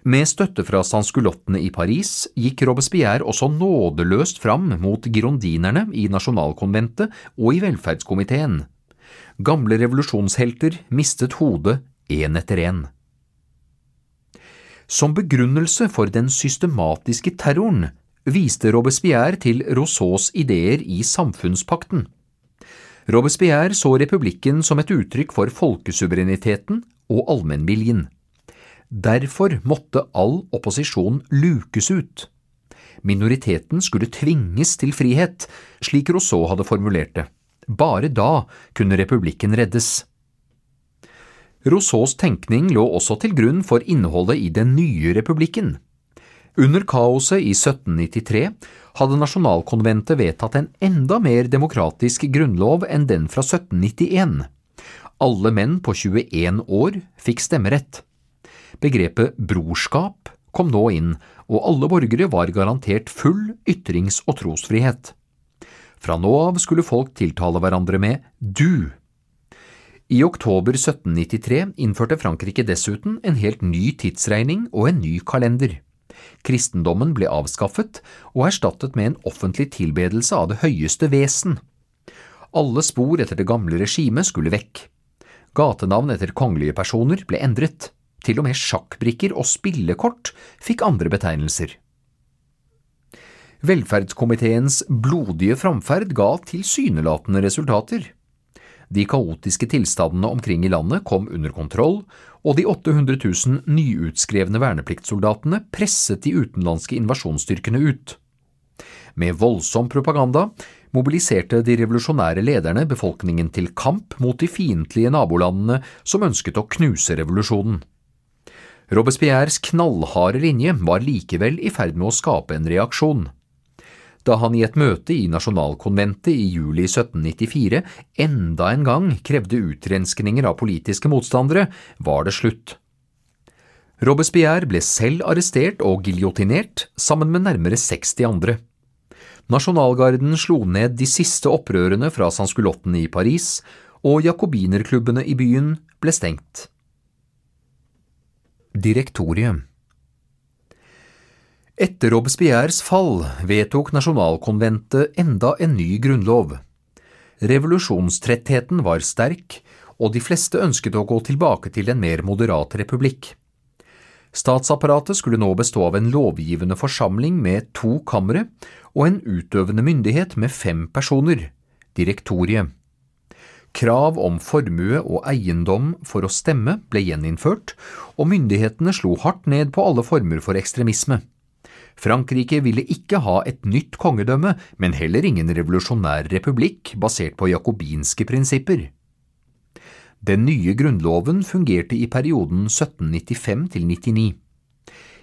Med støtte fra sanskulottene i Paris gikk Robespierre også nådeløst fram mot girondinerne i nasjonalkonventet og i velferdskomiteen. Gamle revolusjonshelter mistet hodet én etter én. Som begrunnelse for den systematiske terroren viste Robespierre til Rousseaus ideer i samfunnspakten. Robespierre så republikken som et uttrykk for folkesuvereniteten og allmennviljen. Derfor måtte all opposisjon lukes ut. Minoriteten skulle tvinges til frihet, slik Rousseau hadde formulert det. Bare da kunne republikken reddes. Rousseaus tenkning lå også til grunn for innholdet i den nye republikken. Under kaoset i 1793 hadde nasjonalkonventet vedtatt en enda mer demokratisk grunnlov enn den fra 1791. Alle menn på 21 år fikk stemmerett. Begrepet brorskap kom nå inn, og alle borgere var garantert full ytrings- og trosfrihet. Fra nå av skulle folk tiltale hverandre med du. I oktober 1793 innførte Frankrike dessuten en helt ny tidsregning og en ny kalender. Kristendommen ble avskaffet og erstattet med en offentlig tilbedelse av det høyeste vesen. Alle spor etter det gamle regimet skulle vekk. Gatenavn etter kongelige personer ble endret. Til og med sjakkbrikker og spillekort fikk andre betegnelser. Velferdskomiteens blodige framferd ga tilsynelatende resultater. De kaotiske tilstandene omkring i landet kom under kontroll, og de 800 000 nyutskrevne vernepliktssoldatene presset de utenlandske invasjonsstyrkene ut. Med voldsom propaganda mobiliserte de revolusjonære lederne befolkningen til kamp mot de fiendtlige nabolandene som ønsket å knuse revolusjonen. Robespierres knallharde linje var likevel i ferd med å skape en reaksjon da han i et møte i Nasjonalkonventet i juli 1794 enda en gang krevde utrenskninger av politiske motstandere, var det slutt. Robespierre ble selv arrestert og giljotinert, sammen med nærmere 60 andre. Nasjonalgarden slo ned de siste opprørene fra sanskulottene i Paris, og jakobinerklubbene i byen ble stengt. Direktoriet etter Robespierres fall vedtok nasjonalkonventet enda en ny grunnlov. Revolusjonstrettheten var sterk, og de fleste ønsket å gå tilbake til en mer moderat republikk. Statsapparatet skulle nå bestå av en lovgivende forsamling med to kamre og en utøvende myndighet med fem personer, direktoriet. Krav om formue og eiendom for å stemme ble gjeninnført, og myndighetene slo hardt ned på alle former for ekstremisme. Frankrike ville ikke ha et nytt kongedømme, men heller ingen revolusjonær republikk basert på jakobinske prinsipper. Den nye grunnloven fungerte i perioden 1795 til 99.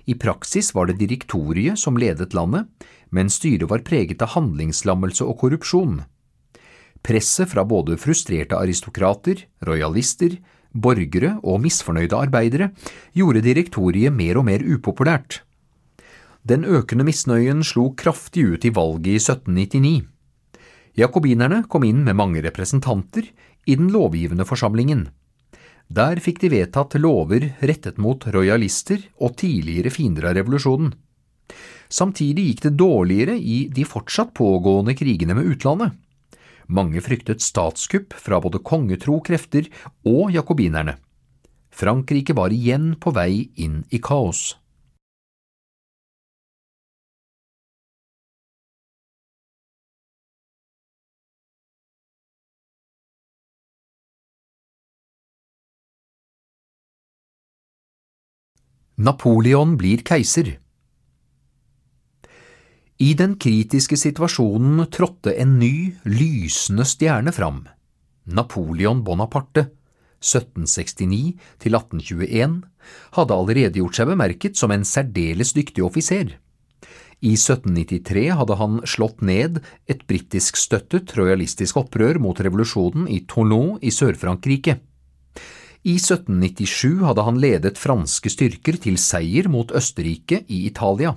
I praksis var det direktoriet som ledet landet, men styret var preget av handlingslammelse og korrupsjon. Presset fra både frustrerte aristokrater, rojalister, borgere og misfornøyde arbeidere gjorde direktoriet mer og mer upopulært. Den økende misnøyen slo kraftig ut i valget i 1799. Jakobinerne kom inn med mange representanter i den lovgivende forsamlingen. Der fikk de vedtatt lover rettet mot rojalister og tidligere fiender av revolusjonen. Samtidig gikk det dårligere i de fortsatt pågående krigene med utlandet. Mange fryktet statskupp fra både kongetro krefter og jakobinerne. Frankrike var igjen på vei inn i kaos. Napoleon blir keiser. I den kritiske situasjonen trådte en ny, lysende stjerne fram, Napoleon Bonaparte. 1769 til 1821, hadde allerede gjort seg bemerket som en særdeles dyktig offiser. I 1793 hadde han slått ned et britiskstøttet rojalistisk opprør mot revolusjonen i Toulon i Sør-Frankrike. I 1797 hadde han ledet franske styrker til seier mot Østerrike i Italia.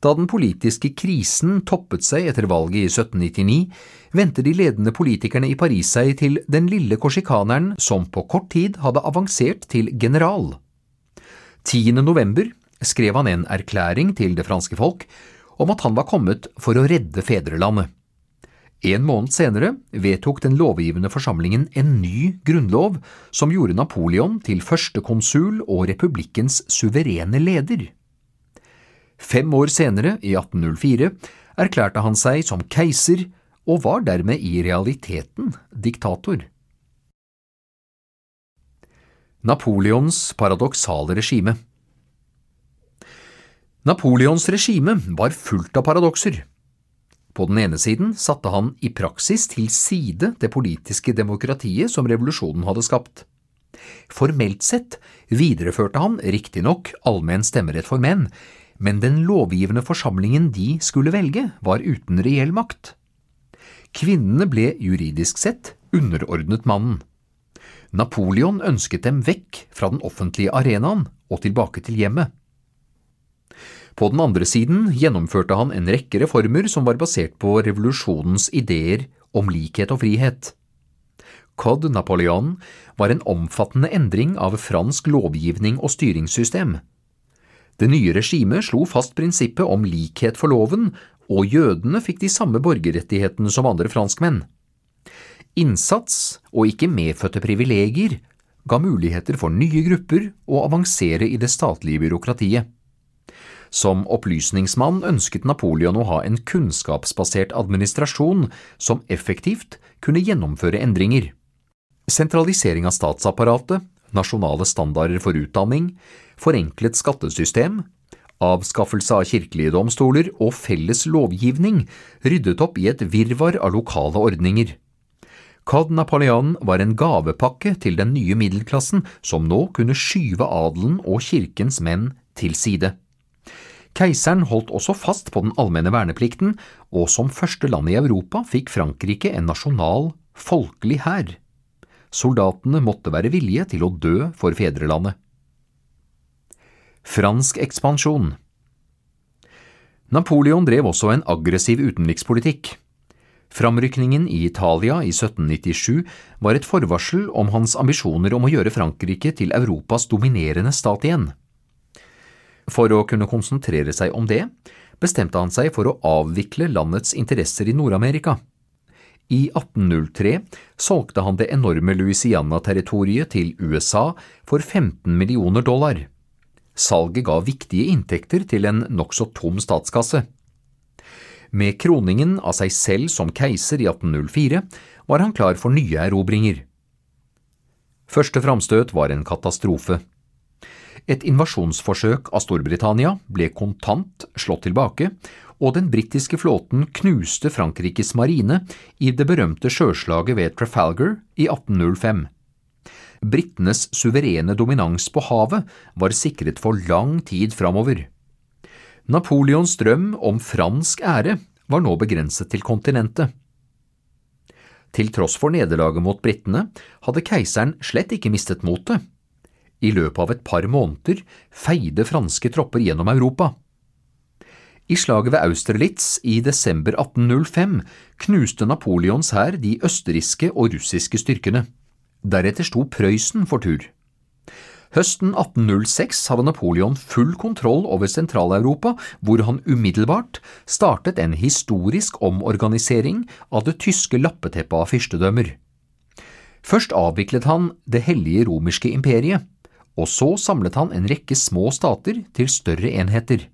Da den politiske krisen toppet seg etter valget i 1799, vendte de ledende politikerne i Paris seg til den lille korsikaneren som på kort tid hadde avansert til general. 10. november skrev han en erklæring til det franske folk om at han var kommet for å redde fedrelandet. En måned senere vedtok den lovgivende forsamlingen en ny grunnlov som gjorde Napoleon til første konsul og republikkens suverene leder. Fem år senere, i 1804, erklærte han seg som keiser og var dermed i realiteten diktator. Napoleons paradoksale regime Napoleons regime var fullt av paradokser. På den ene siden satte han i praksis til side det politiske demokratiet som revolusjonen hadde skapt. Formelt sett videreførte han riktignok allmenn stemmerett for menn, men den lovgivende forsamlingen de skulle velge, var uten reell makt. Kvinnene ble juridisk sett underordnet mannen. Napoleon ønsket dem vekk fra den offentlige arenaen og tilbake til hjemmet. På den andre siden gjennomførte han en rekke reformer som var basert på revolusjonens ideer om likhet og frihet. Code Napoleon var en omfattende endring av fransk lovgivning og styringssystem. Det nye regimet slo fast prinsippet om likhet for loven, og jødene fikk de samme borgerrettighetene som andre franskmenn. Innsats og ikke medfødte privilegier ga muligheter for nye grupper å avansere i det statlige byråkratiet. Som opplysningsmann ønsket Napoleon å ha en kunnskapsbasert administrasjon som effektivt kunne gjennomføre endringer. Sentralisering av statsapparatet, nasjonale standarder for utdanning, forenklet skattesystem, avskaffelse av kirkelige domstoler og felles lovgivning ryddet opp i et virvar av lokale ordninger. Code Napoleon var en gavepakke til den nye middelklassen som nå kunne skyve adelen og kirkens menn til side. Keiseren holdt også fast på den allmenne verneplikten, og som første land i Europa fikk Frankrike en nasjonal, folkelig hær. Soldatene måtte være villige til å dø for fedrelandet. Fransk ekspansjon Napoleon drev også en aggressiv utenrikspolitikk. Framrykningen i Italia i 1797 var et forvarsel om hans ambisjoner om å gjøre Frankrike til Europas dominerende stat igjen. For å kunne konsentrere seg om det, bestemte han seg for å avvikle landets interesser i Nord-Amerika. I 1803 solgte han det enorme Louisiana-territoriet til USA for 15 millioner dollar. Salget ga viktige inntekter til en nokså tom statskasse. Med kroningen av seg selv som keiser i 1804 var han klar for nye erobringer. Første framstøt var en katastrofe. Et invasjonsforsøk av Storbritannia ble kontant slått tilbake, og den britiske flåten knuste Frankrikes marine i det berømte sjøslaget ved Trafalgar i 1805. Britenes suverene dominans på havet var sikret for lang tid framover. Napoleons drøm om fransk ære var nå begrenset til kontinentet. Til tross for nederlaget mot britene hadde keiseren slett ikke mistet motet. I løpet av et par måneder feide franske tropper gjennom Europa. I slaget ved Austerlitz i desember 1805 knuste Napoleons hær de østerrikske og russiske styrkene. Deretter sto Prøysen for tur. Høsten 1806 hadde Napoleon full kontroll over Sentral-Europa, hvor han umiddelbart startet en historisk omorganisering av det tyske lappeteppet av fyrstedømmer. Først avviklet han Det hellige romerske imperiet, og så samlet han en rekke små stater til større enheter.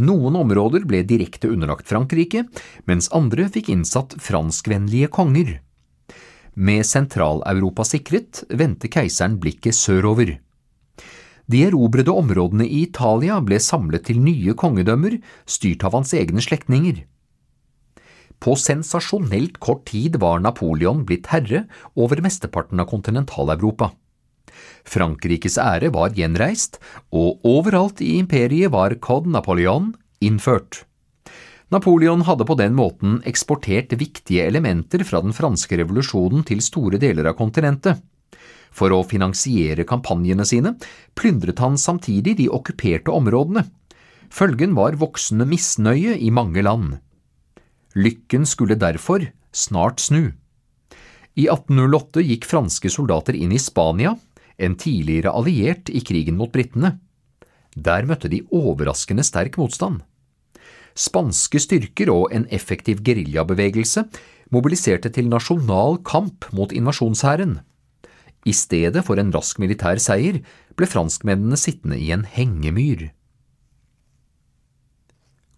Noen områder ble direkte underlagt Frankrike, mens andre fikk innsatt franskvennlige konger. Med Sentral-Europa sikret, vendte keiseren blikket sørover. De erobrede områdene i Italia ble samlet til nye kongedømmer, styrt av hans egne slektninger. På sensasjonelt kort tid var Napoleon blitt herre over mesteparten av Kontinental-Europa. Frankrikes ære var gjenreist, og overalt i imperiet var Code Napoleon innført. Napoleon hadde på den måten eksportert viktige elementer fra den franske revolusjonen til store deler av kontinentet. For å finansiere kampanjene sine plyndret han samtidig de okkuperte områdene. Følgen var voksende misnøye i mange land. Lykken skulle derfor snart snu. I 1808 gikk franske soldater inn i Spania, en tidligere alliert i krigen mot britene. Der møtte de overraskende sterk motstand. Spanske styrker og en effektiv geriljabevegelse mobiliserte til nasjonal kamp mot invasjonshæren. I stedet for en rask militær seier ble franskmennene sittende i en hengemyr.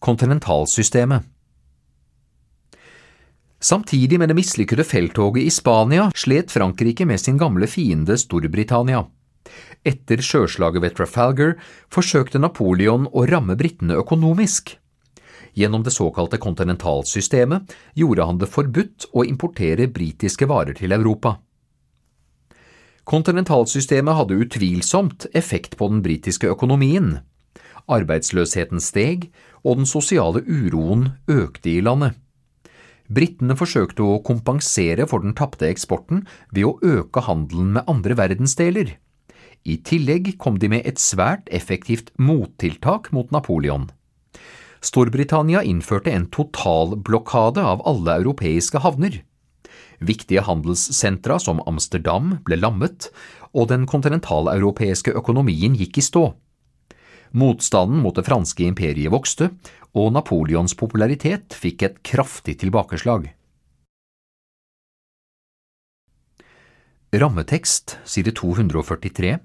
Kontinentalsystemet Samtidig med det mislykkede felttoget i Spania slet Frankrike med sin gamle fiende Storbritannia. Etter sjøslaget ved Trafalgar forsøkte Napoleon å ramme britene økonomisk. Gjennom det såkalte kontinentalsystemet gjorde han det forbudt å importere britiske varer til Europa. Kontinentalsystemet hadde utvilsomt effekt på den britiske økonomien. Arbeidsløsheten steg, og den sosiale uroen økte i landet. Britene forsøkte å kompensere for den tapte eksporten ved å øke handelen med andre verdensdeler. I tillegg kom de med et svært effektivt mottiltak mot Napoleon. Storbritannia innførte en totalblokade av alle europeiske havner. Viktige handelssentra som Amsterdam ble lammet, og den kontinentaleuropeiske økonomien gikk i stå. Motstanden mot det franske imperiet vokste, og Napoleons popularitet fikk et kraftig tilbakeslag. Rammetekst side 243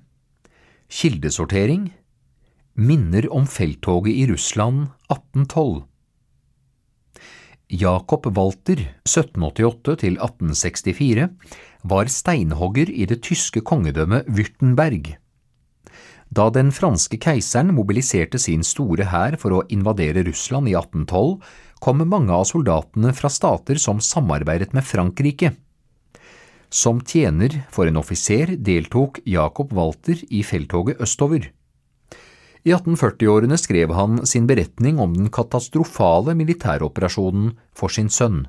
Kildesortering Minner om felttoget i Russland 1812 Jakob Walter, 1788–1864, var steinhogger i det tyske kongedømmet Würtenberg. Da den franske keiseren mobiliserte sin store hær for å invadere Russland i 1812, kom mange av soldatene fra stater som samarbeidet med Frankrike. Som tjener for en offiser deltok Jakob Walter i felttoget østover. I 1840-årene skrev han sin beretning om den katastrofale militæroperasjonen for sin sønn.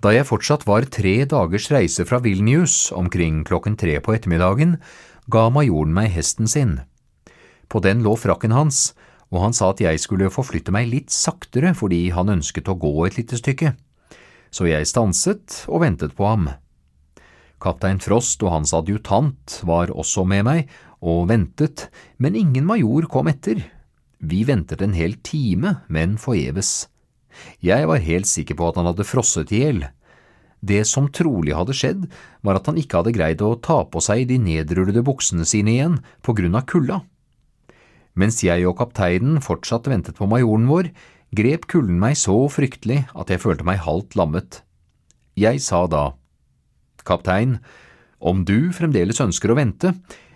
Da jeg fortsatt var tre dagers reise fra Vilnius, omkring klokken tre på ettermiddagen, ga majoren meg hesten sin. På den lå frakken hans, og han sa at jeg skulle forflytte meg litt saktere fordi han ønsket å gå et lite stykke. Så jeg stanset og ventet på ham. Kaptein Frost og hans adjutant var også med meg og ventet, men ingen major kom etter. Vi ventet en hel time, men forgjeves. Jeg var helt sikker på at han hadde frosset i hjel. Det som trolig hadde skjedd, var at han ikke hadde greid å ta på seg de nedrullede buksene sine igjen på grunn av kulda. Mens jeg og kapteinen fortsatt ventet på majoren vår, grep kulden meg så fryktelig at jeg følte meg halvt lammet. Jeg sa da, Kaptein, om du fremdeles ønsker å vente,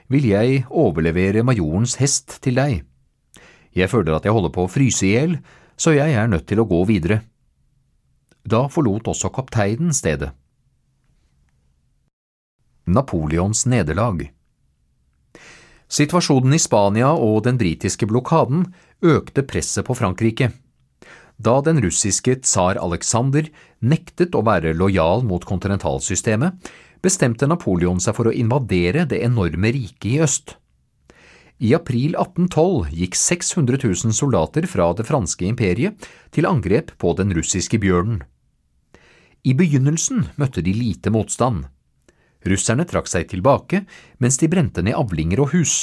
vil jeg overlevere majorens hest til deg. Jeg føler at jeg holder på å fryse i hjel, så jeg er nødt til å gå videre. Da forlot også kapteinen stedet. Napoleons nederlag Situasjonen i Spania og den britiske blokaden økte presset på Frankrike. Da den russiske tsar Alexander nektet å være lojal mot kontinentalsystemet, bestemte Napoleon seg for å invadere det enorme riket i øst. I april 1812 gikk 600 000 soldater fra det franske imperiet til angrep på den russiske bjørnen. I begynnelsen møtte de lite motstand. Russerne trakk seg tilbake mens de brente ned avlinger og hus.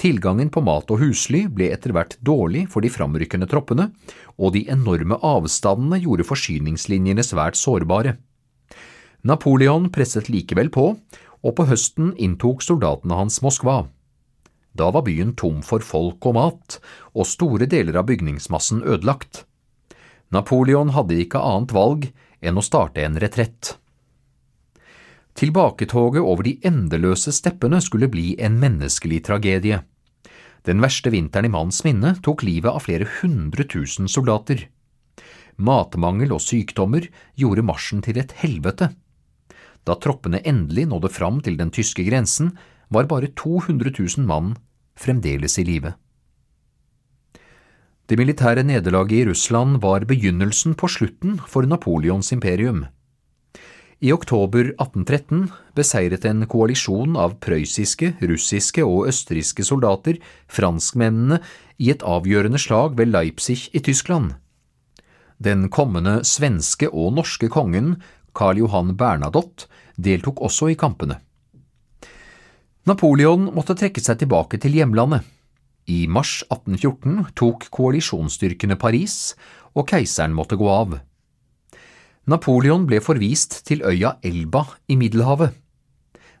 Tilgangen på mat og husly ble etter hvert dårlig for de framrykkende troppene, og de enorme avstandene gjorde forsyningslinjene svært sårbare. Napoleon presset likevel på, og på høsten inntok soldatene hans Moskva. Da var byen tom for folk og mat, og store deler av bygningsmassen ødelagt. Napoleon hadde ikke annet valg enn å starte en retrett. Tilbaketoget over de endeløse steppene skulle bli en menneskelig tragedie. Den verste vinteren i manns minne tok livet av flere hundre tusen soldater. Matmangel og sykdommer gjorde marsjen til et helvete. Da troppene endelig nådde fram til den tyske grensen, var bare 200 000 mann fremdeles i live. Det militære nederlaget i Russland var begynnelsen på slutten for Napoleons imperium. I oktober 1813 beseiret en koalisjon av prøyssiske, russiske og østerrikske soldater franskmennene i et avgjørende slag ved Leipzig i Tyskland. Den kommende svenske og norske kongen, Karl Johan Bernadotte, deltok også i kampene. Napoleon måtte trekke seg tilbake til hjemlandet. I mars 1814 tok koalisjonsstyrkene Paris, og keiseren måtte gå av. Napoleon ble forvist til øya Elba i Middelhavet.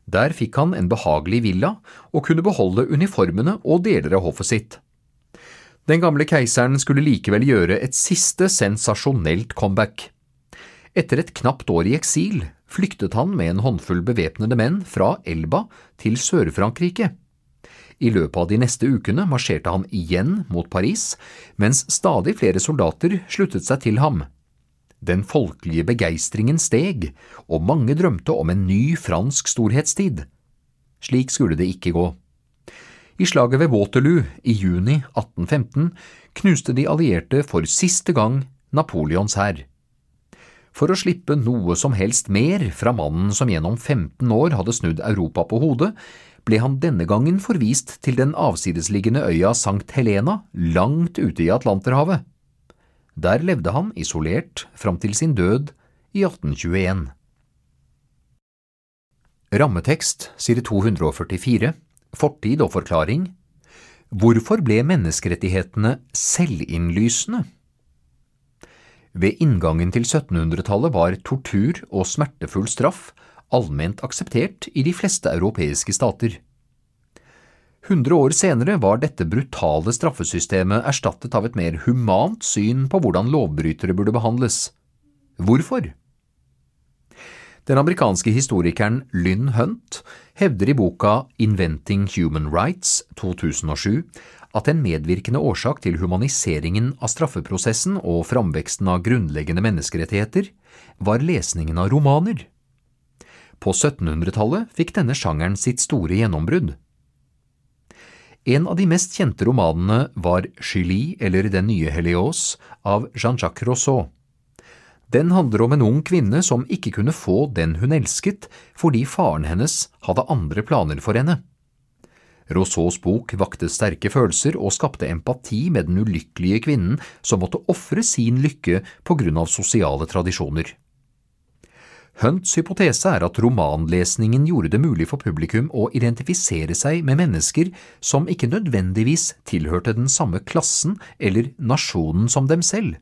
Der fikk han en behagelig villa og kunne beholde uniformene og deler av hoffet sitt. Den gamle keiseren skulle likevel gjøre et siste sensasjonelt comeback. Etter et knapt år i eksil flyktet han med en håndfull bevæpnede menn fra Elba til Sør-Frankrike. I løpet av de neste ukene marsjerte han igjen mot Paris, mens stadig flere soldater sluttet seg til ham. Den folkelige begeistringen steg, og mange drømte om en ny fransk storhetstid. Slik skulle det ikke gå. I slaget ved Waterloo i juni 1815 knuste de allierte for siste gang Napoleons hær. For å slippe noe som helst mer fra mannen som gjennom 15 år hadde snudd Europa på hodet, ble han denne gangen forvist til den avsidesliggende øya Sankt Helena langt ute i Atlanterhavet. Der levde han isolert fram til sin død i 1821. Rammetekst side 244 Fortid og forklaring Hvorfor ble menneskerettighetene selvinnlysende? Ved inngangen til 1700-tallet var tortur og smertefull straff allment akseptert i de fleste europeiske stater. Hundre år senere var dette brutale straffesystemet erstattet av et mer humant syn på hvordan lovbrytere burde behandles. Hvorfor? Den amerikanske historikeren Lynn Hunt hevder i boka Inventing Human Rights 2007 at en medvirkende årsak til humaniseringen av straffeprosessen og framveksten av grunnleggende menneskerettigheter var lesningen av romaner. På 1700-tallet fikk denne sjangeren sitt store gjennombrudd. En av de mest kjente romanene var Julie eller Den nye Helios av Jean-Jacques Rousseau. Den handler om en ung kvinne som ikke kunne få den hun elsket fordi faren hennes hadde andre planer for henne. Rousseaus bok vakte sterke følelser og skapte empati med den ulykkelige kvinnen som måtte ofre sin lykke på grunn av sosiale tradisjoner. Hunts hypotese er at romanlesningen gjorde det mulig for publikum å identifisere seg med mennesker som ikke nødvendigvis tilhørte den samme klassen eller nasjonen som dem selv.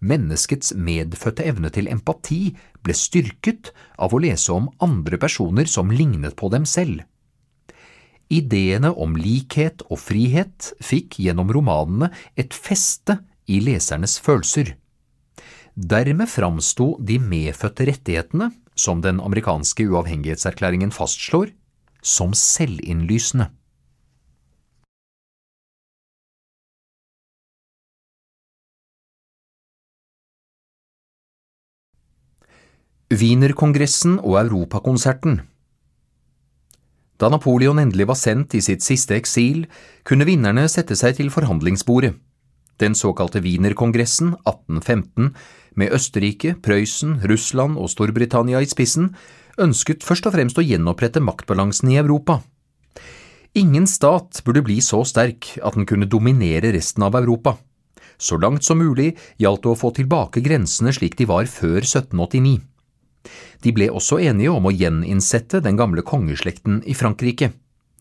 Menneskets medfødte evne til empati ble styrket av å lese om andre personer som lignet på dem selv. Ideene om likhet og frihet fikk gjennom romanene et feste i lesernes følelser. Dermed framsto de medfødte rettighetene, som den amerikanske uavhengighetserklæringen fastslår, som selvinnlysende. Wienerkongressen og Europakonserten Da Napoleon endelig var sendt i sitt siste eksil, kunne vinnerne sette seg til forhandlingsbordet. Den såkalte Wienerkongressen 1815 med Østerrike, Prøysen, Russland og Storbritannia i spissen, ønsket først og fremst å gjenopprette maktbalansen i Europa. Ingen stat burde bli så sterk at den kunne dominere resten av Europa. Så langt som mulig gjaldt det å få tilbake grensene slik de var før 1789. De ble også enige om å gjeninnsette den gamle kongeslekten i Frankrike.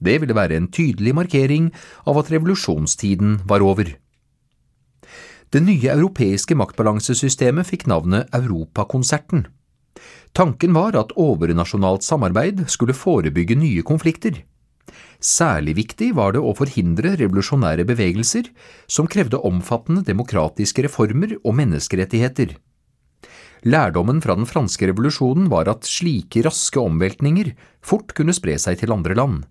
Det ville være en tydelig markering av at revolusjonstiden var over. Det nye europeiske maktbalansesystemet fikk navnet Europakonserten. Tanken var at overnasjonalt samarbeid skulle forebygge nye konflikter. Særlig viktig var det å forhindre revolusjonære bevegelser som krevde omfattende demokratiske reformer og menneskerettigheter. Lærdommen fra den franske revolusjonen var at slike raske omveltninger fort kunne spre seg til andre land.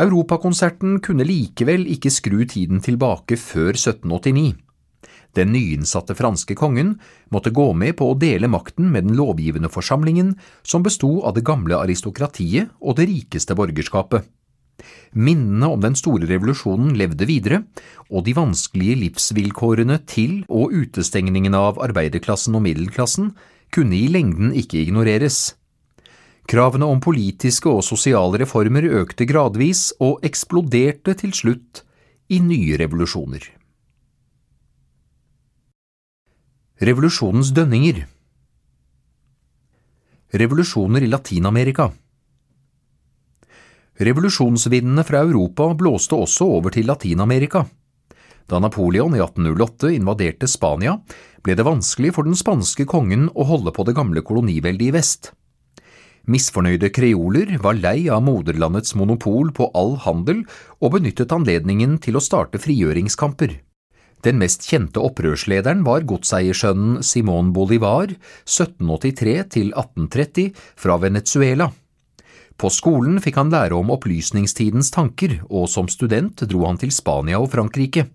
Europakonserten kunne likevel ikke skru tiden tilbake før 1789. Den nyinnsatte franske kongen måtte gå med på å dele makten med den lovgivende forsamlingen, som besto av det gamle aristokratiet og det rikeste borgerskapet. Minnene om den store revolusjonen levde videre, og de vanskelige livsvilkårene til og utestengningen av arbeiderklassen og middelklassen kunne i lengden ikke ignoreres. Kravene om politiske og sosiale reformer økte gradvis og eksploderte til slutt i nye revolusjoner. Revolusjonens dønninger Revolusjoner i Latin-Amerika Revolusjonsvindene fra Europa blåste også over til Latin-Amerika. Da Napoleon i 1808 invaderte Spania, ble det vanskelig for den spanske kongen å holde på det gamle koloniveldet i vest. Misfornøyde kreoler var lei av moderlandets monopol på all handel og benyttet anledningen til å starte frigjøringskamper. Den mest kjente opprørslederen var godseiersønnen Simón Bolivar, 1783 til 1830, fra Venezuela. På skolen fikk han lære om opplysningstidens tanker, og som student dro han til Spania og Frankrike.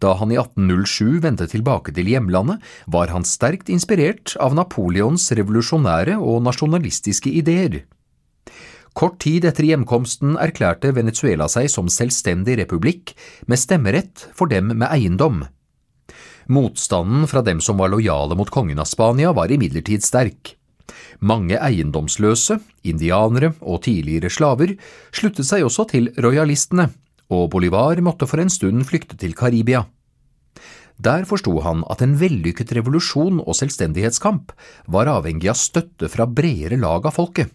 Da han i 1807 vendte tilbake til hjemlandet, var han sterkt inspirert av Napoleons revolusjonære og nasjonalistiske ideer. Kort tid etter hjemkomsten erklærte Venezuela seg som selvstendig republikk med stemmerett for dem med eiendom. Motstanden fra dem som var lojale mot kongen av Spania var imidlertid sterk. Mange eiendomsløse, indianere og tidligere slaver sluttet seg også til rojalistene, og Bolivar måtte for en stund flykte til Karibia. Der forsto han at en vellykket revolusjon og selvstendighetskamp var avhengig av støtte fra bredere lag av folket.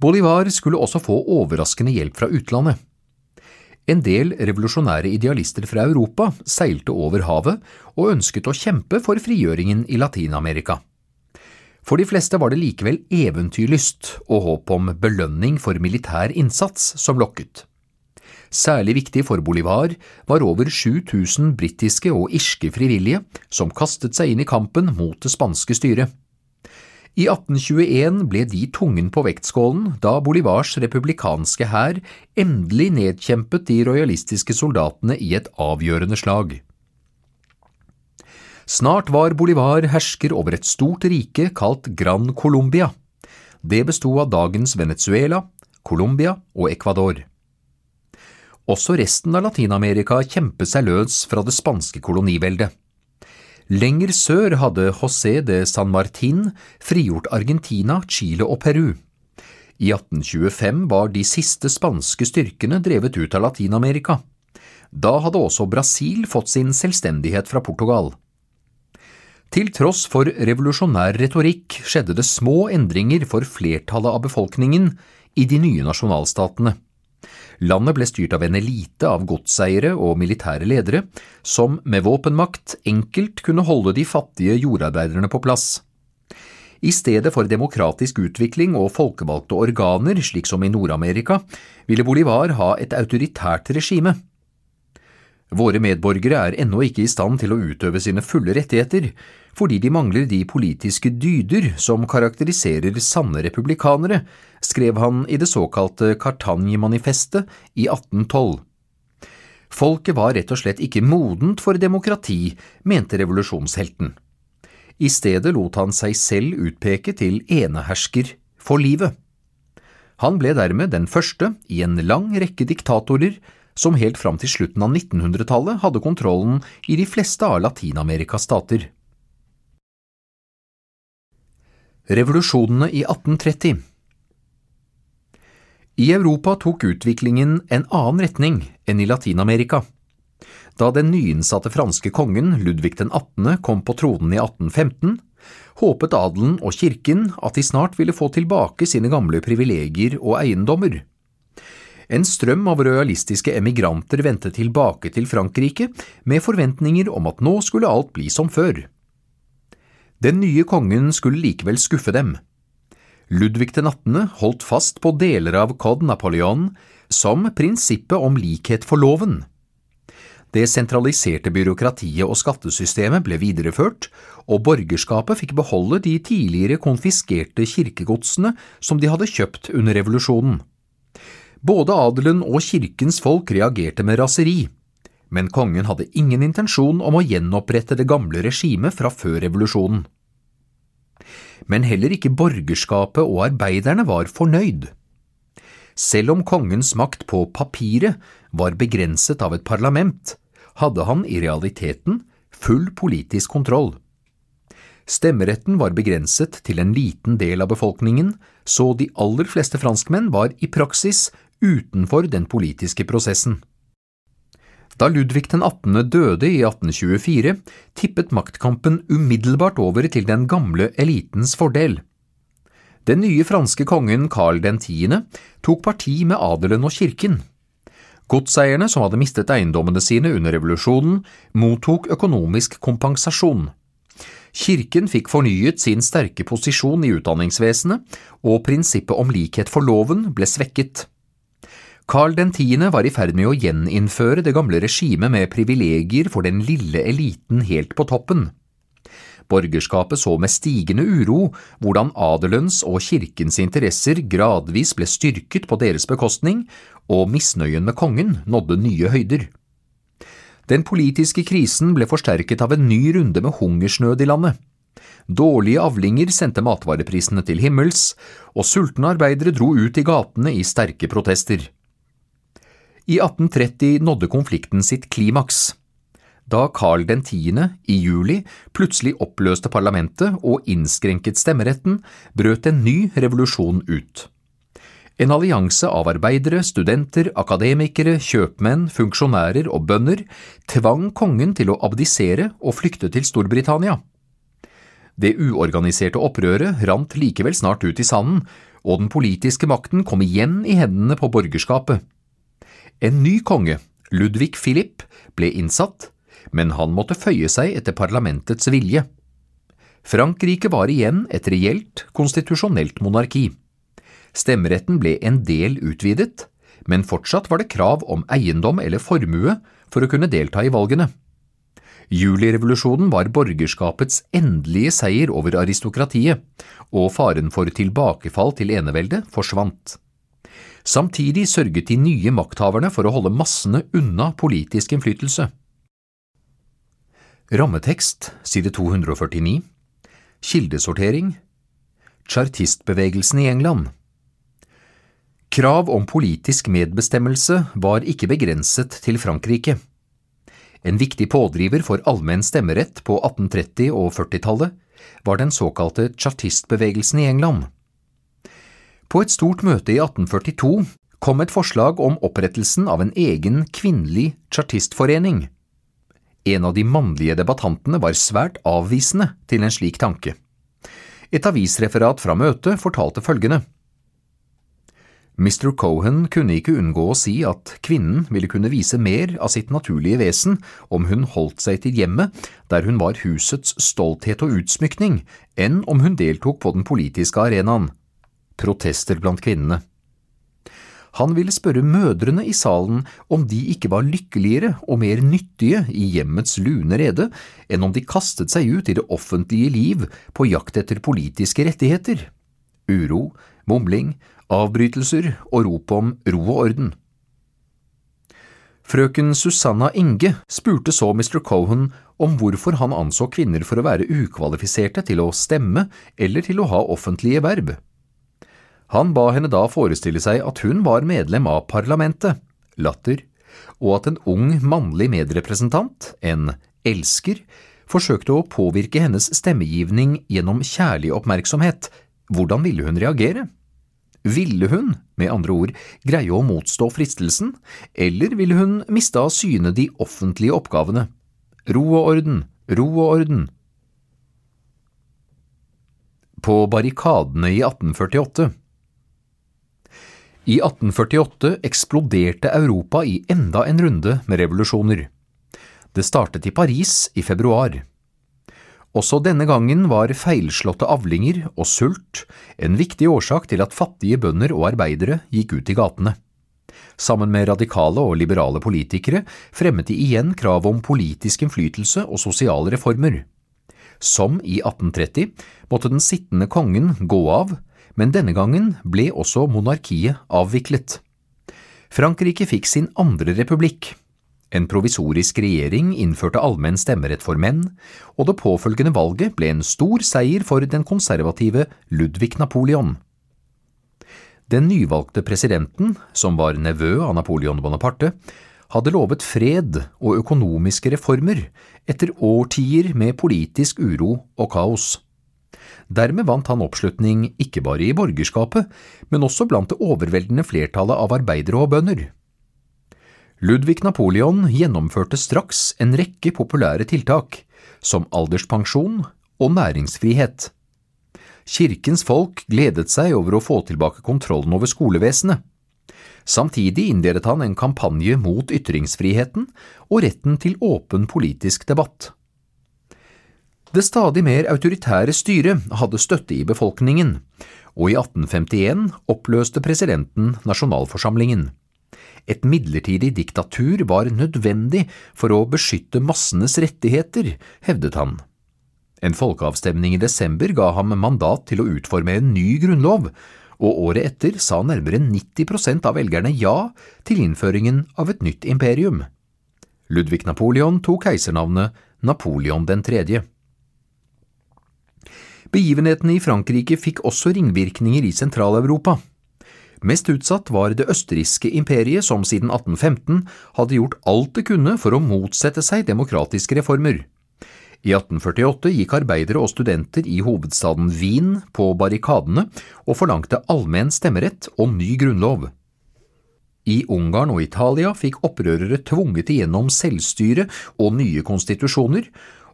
Bolivar skulle også få overraskende hjelp fra utlandet. En del revolusjonære idealister fra Europa seilte over havet og ønsket å kjempe for frigjøringen i Latin-Amerika. For de fleste var det likevel eventyrlyst og håp om belønning for militær innsats som lokket. Særlig viktig for Bolivar var over 7000 britiske og irske frivillige som kastet seg inn i kampen mot det spanske styret. I 1821 ble de tungen på vektskålen da Bolivars republikanske hær endelig nedkjempet de rojalistiske soldatene i et avgjørende slag. Snart var Bolivar hersker over et stort rike kalt Gran Colombia. Det besto av dagens Venezuela, Colombia og Ecuador. Også resten av Latin-Amerika kjempet seg løs fra det spanske koloniveldet. Lenger sør hadde José de San Martin frigjort Argentina, Chile og Peru. I 1825 var de siste spanske styrkene drevet ut av Latin-Amerika. Da hadde også Brasil fått sin selvstendighet fra Portugal. Til tross for revolusjonær retorikk skjedde det små endringer for flertallet av befolkningen i de nye nasjonalstatene. Landet ble styrt av en elite av godseiere og militære ledere, som med våpenmakt enkelt kunne holde de fattige jordarbeiderne på plass. I stedet for demokratisk utvikling og folkevalgte organer, slik som i Nord-Amerika, ville Bolivar ha et autoritært regime. Våre medborgere er ennå ikke i stand til å utøve sine fulle rettigheter, fordi de mangler de politiske dyder som karakteriserer sanne republikanere, skrev han i det såkalte Cartagne-manifestet i 1812. Folket var rett og slett ikke modent for demokrati, mente revolusjonshelten. I stedet lot han seg selv utpeke til enehersker for livet. Han ble dermed den første i en lang rekke diktatorer som helt fram til slutten av 1900-tallet hadde kontrollen i de fleste av Latin-Amerikas stater. Revolusjonene i 1830 I Europa tok utviklingen en annen retning enn i Latin-Amerika. Da den nyinnsatte franske kongen Ludvig den 18. kom på tronen i 1815, håpet adelen og kirken at de snart ville få tilbake sine gamle privilegier og eiendommer. En strøm av rojalistiske emigranter vendte tilbake til Frankrike med forventninger om at nå skulle alt bli som før. Den nye kongen skulle likevel skuffe dem. Ludvig 18. holdt fast på deler av Code Napoleon som prinsippet om likhet for loven. Det sentraliserte byråkratiet og skattesystemet ble videreført, og borgerskapet fikk beholde de tidligere konfiskerte kirkegodsene som de hadde kjøpt under revolusjonen. Både adelen og kirkens folk reagerte med raseri, men kongen hadde ingen intensjon om å gjenopprette det gamle regimet fra før revolusjonen. Men heller ikke borgerskapet og arbeiderne var fornøyd. Selv om kongens makt på papiret var begrenset av et parlament, hadde han i realiteten full politisk kontroll. Stemmeretten var begrenset til en liten del av befolkningen, så de aller fleste franskmenn var i praksis utenfor den politiske prosessen. Da Ludvig den 18. døde i 1824, tippet maktkampen umiddelbart over til den gamle elitens fordel. Den nye franske kongen Carl 10. tok parti med adelen og kirken. Godseierne som hadde mistet eiendommene sine under revolusjonen, mottok økonomisk kompensasjon. Kirken fikk fornyet sin sterke posisjon i utdanningsvesenet, og prinsippet om likhet for loven ble svekket. Carl 10. var i ferd med å gjeninnføre det gamle regimet med privilegier for den lille eliten helt på toppen. Borgerskapet så med stigende uro hvordan adelens og kirkens interesser gradvis ble styrket på deres bekostning, og misnøyen med kongen nådde nye høyder. Den politiske krisen ble forsterket av en ny runde med hungersnød i landet. Dårlige avlinger sendte matvareprisene til himmels, og sultne arbeidere dro ut i gatene i sterke protester. I 1830 nådde konflikten sitt klimaks da Karl 10. i juli plutselig oppløste parlamentet og innskrenket stemmeretten, brøt en ny revolusjon ut. En allianse av arbeidere, studenter, akademikere, kjøpmenn, funksjonærer og bønder tvang kongen til å abdisere og flykte til Storbritannia. Det uorganiserte opprøret rant likevel snart ut i sanden, og den politiske makten kom igjen i hendene på borgerskapet. En ny konge, Ludvig Philipp, ble innsatt, men han måtte føye seg etter parlamentets vilje. Frankrike var igjen et reelt, konstitusjonelt monarki. Stemmeretten ble en del utvidet, men fortsatt var det krav om eiendom eller formue for å kunne delta i valgene. Julirevolusjonen var borgerskapets endelige seier over aristokratiet, og faren for tilbakefall til enevelde forsvant. Samtidig sørget de nye makthaverne for å holde massene unna politisk innflytelse. Rammetekst, side 249 Kildesortering Chartistbevegelsen i England Krav om politisk medbestemmelse var ikke begrenset til Frankrike. En viktig pådriver for allmenn stemmerett på 1830- og 40-tallet var den såkalte chartistbevegelsen i England. På et stort møte i 1842 kom et forslag om opprettelsen av en egen kvinnelig chartistforening. En av de mannlige debattantene var svært avvisende til en slik tanke. Et avisreferat fra møtet fortalte følgende. Mr. Cohen kunne ikke unngå å si at kvinnen ville kunne vise mer av sitt naturlige vesen om hun holdt seg til hjemmet der hun var husets stolthet og utsmykning, enn om hun deltok på den politiske arenaen. Protester blant kvinnene. Han ville spørre mødrene i salen om de ikke var lykkeligere og mer nyttige i hjemmets lune rede enn om de kastet seg ut i det offentlige liv på jakt etter politiske rettigheter. Uro, mumling, avbrytelser og rop om ro og orden. Frøken Susanna Inge spurte så Mr. Cohen om hvorfor han anså kvinner for å være ukvalifiserte til å stemme eller til å ha offentlige verb. Han ba henne da forestille seg at hun var medlem av parlamentet, latter, og at en ung mannlig medrepresentant, en elsker, forsøkte å påvirke hennes stemmegivning gjennom kjærlig oppmerksomhet, hvordan ville hun reagere? Ville hun, med andre ord, greie å motstå fristelsen, eller ville hun miste av syne de offentlige oppgavene? Ro og orden, ro og orden. På barrikadene i 1848 I 1848 eksploderte Europa i enda en runde med revolusjoner. Det startet i Paris i februar. Også denne gangen var feilslåtte avlinger og sult en viktig årsak til at fattige bønder og arbeidere gikk ut i gatene. Sammen med radikale og liberale politikere fremmet de igjen krav om politisk innflytelse og sosiale reformer. Som i 1830 måtte den sittende kongen gå av, men denne gangen ble også monarkiet avviklet. Frankrike fikk sin andre republikk, en provisorisk regjering innførte allmenn stemmerett for menn, og det påfølgende valget ble en stor seier for den konservative Ludvig Napoleon. Den nyvalgte presidenten, som var nevø av Napoleon Bonaparte, hadde lovet fred og økonomiske reformer etter årtier med politisk uro og kaos. Dermed vant han oppslutning ikke bare i borgerskapet, men også blant det overveldende flertallet av arbeidere og bønder. Ludvig Napoleon gjennomførte straks en rekke populære tiltak, som alderspensjon og næringsfrihet. Kirkens folk gledet seg over å få tilbake kontrollen over skolevesenet. Samtidig innledet han en kampanje mot ytringsfriheten og retten til åpen politisk debatt. Det stadig mer autoritære styret hadde støtte i befolkningen, og i 1851 oppløste presidenten nasjonalforsamlingen. Et midlertidig diktatur var nødvendig for å beskytte massenes rettigheter, hevdet han. En folkeavstemning i desember ga ham mandat til å utforme en ny grunnlov, og året etter sa nærmere 90% av velgerne ja til innføringen av et nytt imperium. Ludvig Napoleon tok keisernavnet Napoleon den tredje. Begivenhetene i Frankrike fikk også ringvirkninger i Sentral-Europa. Mest utsatt var det østerrikske imperiet som siden 1815 hadde gjort alt det kunne for å motsette seg demokratiske reformer. I 1848 gikk arbeidere og studenter i hovedstaden Wien på barrikadene og forlangte allmenn stemmerett og ny grunnlov. I Ungarn og Italia fikk opprørere tvunget igjennom selvstyre og nye konstitusjoner,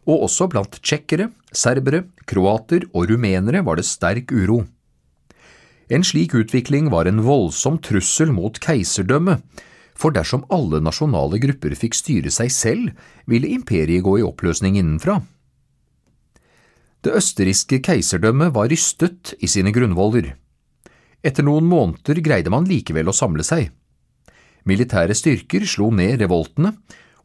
og også blant tsjekkere, serbere, kroater og rumenere var det sterk uro. En slik utvikling var en voldsom trussel mot keiserdømmet, for dersom alle nasjonale grupper fikk styre seg selv, ville imperiet gå i oppløsning innenfra. Det østerrikske keiserdømmet var rystet i sine grunnvoller. Etter noen måneder greide man likevel å samle seg. Militære styrker slo ned revoltene,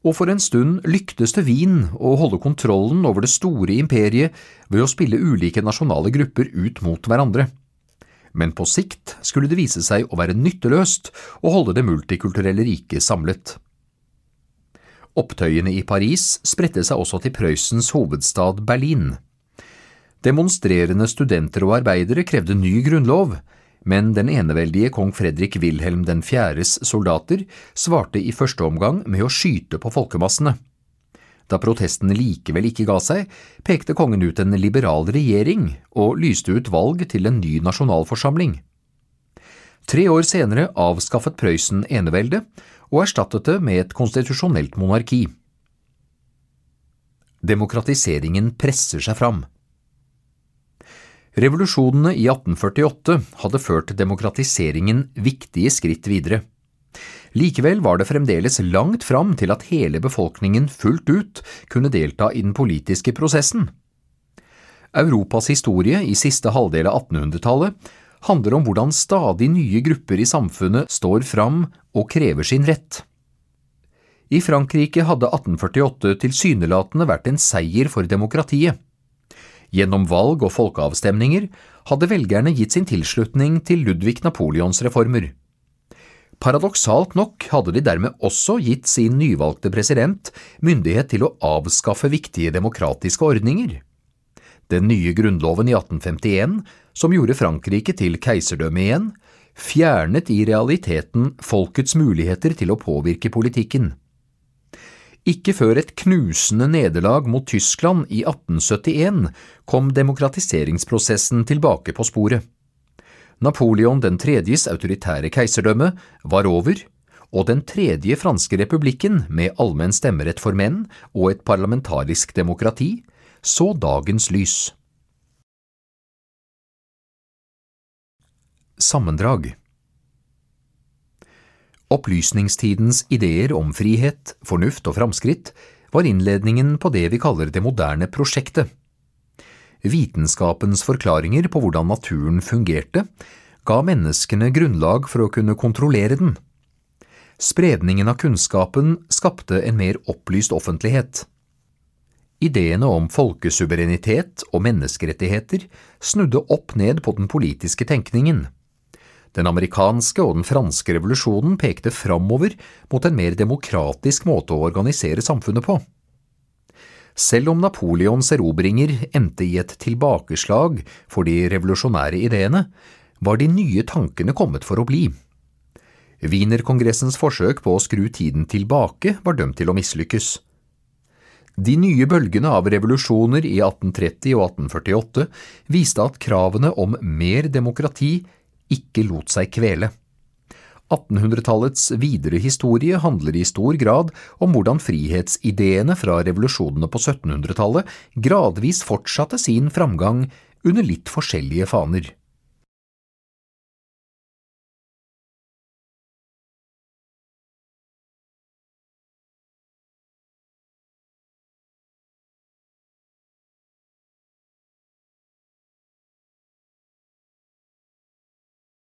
og for en stund lyktes det Wien å holde kontrollen over det store imperiet ved å spille ulike nasjonale grupper ut mot hverandre men på sikt skulle det vise seg å være nytteløst å holde det multikulturelle riket samlet. Opptøyene i Paris spredte seg også til Prøysens hovedstad Berlin. Demonstrerende studenter og arbeidere krevde ny grunnlov, men den eneveldige kong Fredrik Wilhelm 4.s soldater svarte i første omgang med å skyte på folkemassene. Da protestene likevel ikke ga seg, pekte kongen ut en liberal regjering og lyste ut valg til en ny nasjonalforsamling. Tre år senere avskaffet Prøysen eneveldet og erstattet det med et konstitusjonelt monarki. Demokratiseringen presser seg fram. Revolusjonene i 1848 hadde ført demokratiseringen viktige skritt videre. Likevel var det fremdeles langt fram til at hele befolkningen fullt ut kunne delta i den politiske prosessen. Europas historie i siste halvdel av 1800-tallet handler om hvordan stadig nye grupper i samfunnet står fram og krever sin rett. I Frankrike hadde 1848 tilsynelatende vært en seier for demokratiet. Gjennom valg og folkeavstemninger hadde velgerne gitt sin tilslutning til Ludvig Napoleons reformer. Paradoksalt nok hadde de dermed også gitt sin nyvalgte president myndighet til å avskaffe viktige demokratiske ordninger. Den nye grunnloven i 1851, som gjorde Frankrike til keiserdømme igjen, fjernet i realiteten folkets muligheter til å påvirke politikken. Ikke før et knusende nederlag mot Tyskland i 1871 kom demokratiseringsprosessen tilbake på sporet. Napoleon den tredjes autoritære keiserdømme var over, og den tredje franske republikken med allmenn stemmerett for menn og et parlamentarisk demokrati så dagens lys. sammendrag. Opplysningstidens ideer om frihet, fornuft og framskritt var innledningen på det vi kaller det moderne prosjektet. Vitenskapens forklaringer på hvordan naturen fungerte, ga menneskene grunnlag for å kunne kontrollere den. Spredningen av kunnskapen skapte en mer opplyst offentlighet. Ideene om folkesuverenitet og menneskerettigheter snudde opp ned på den politiske tenkningen. Den amerikanske og den franske revolusjonen pekte framover mot en mer demokratisk måte å organisere samfunnet på. Selv om Napoleons erobringer endte i et tilbakeslag for de revolusjonære ideene, var de nye tankene kommet for å bli. Wienerkongressens forsøk på å skru tiden tilbake var dømt til å mislykkes. De nye bølgene av revolusjoner i 1830 og 1848 viste at kravene om mer demokrati ikke lot seg kvele. 1800-tallets videre historie handler i stor grad om hvordan frihetsideene fra revolusjonene på 1700-tallet gradvis fortsatte sin framgang under litt forskjellige faner.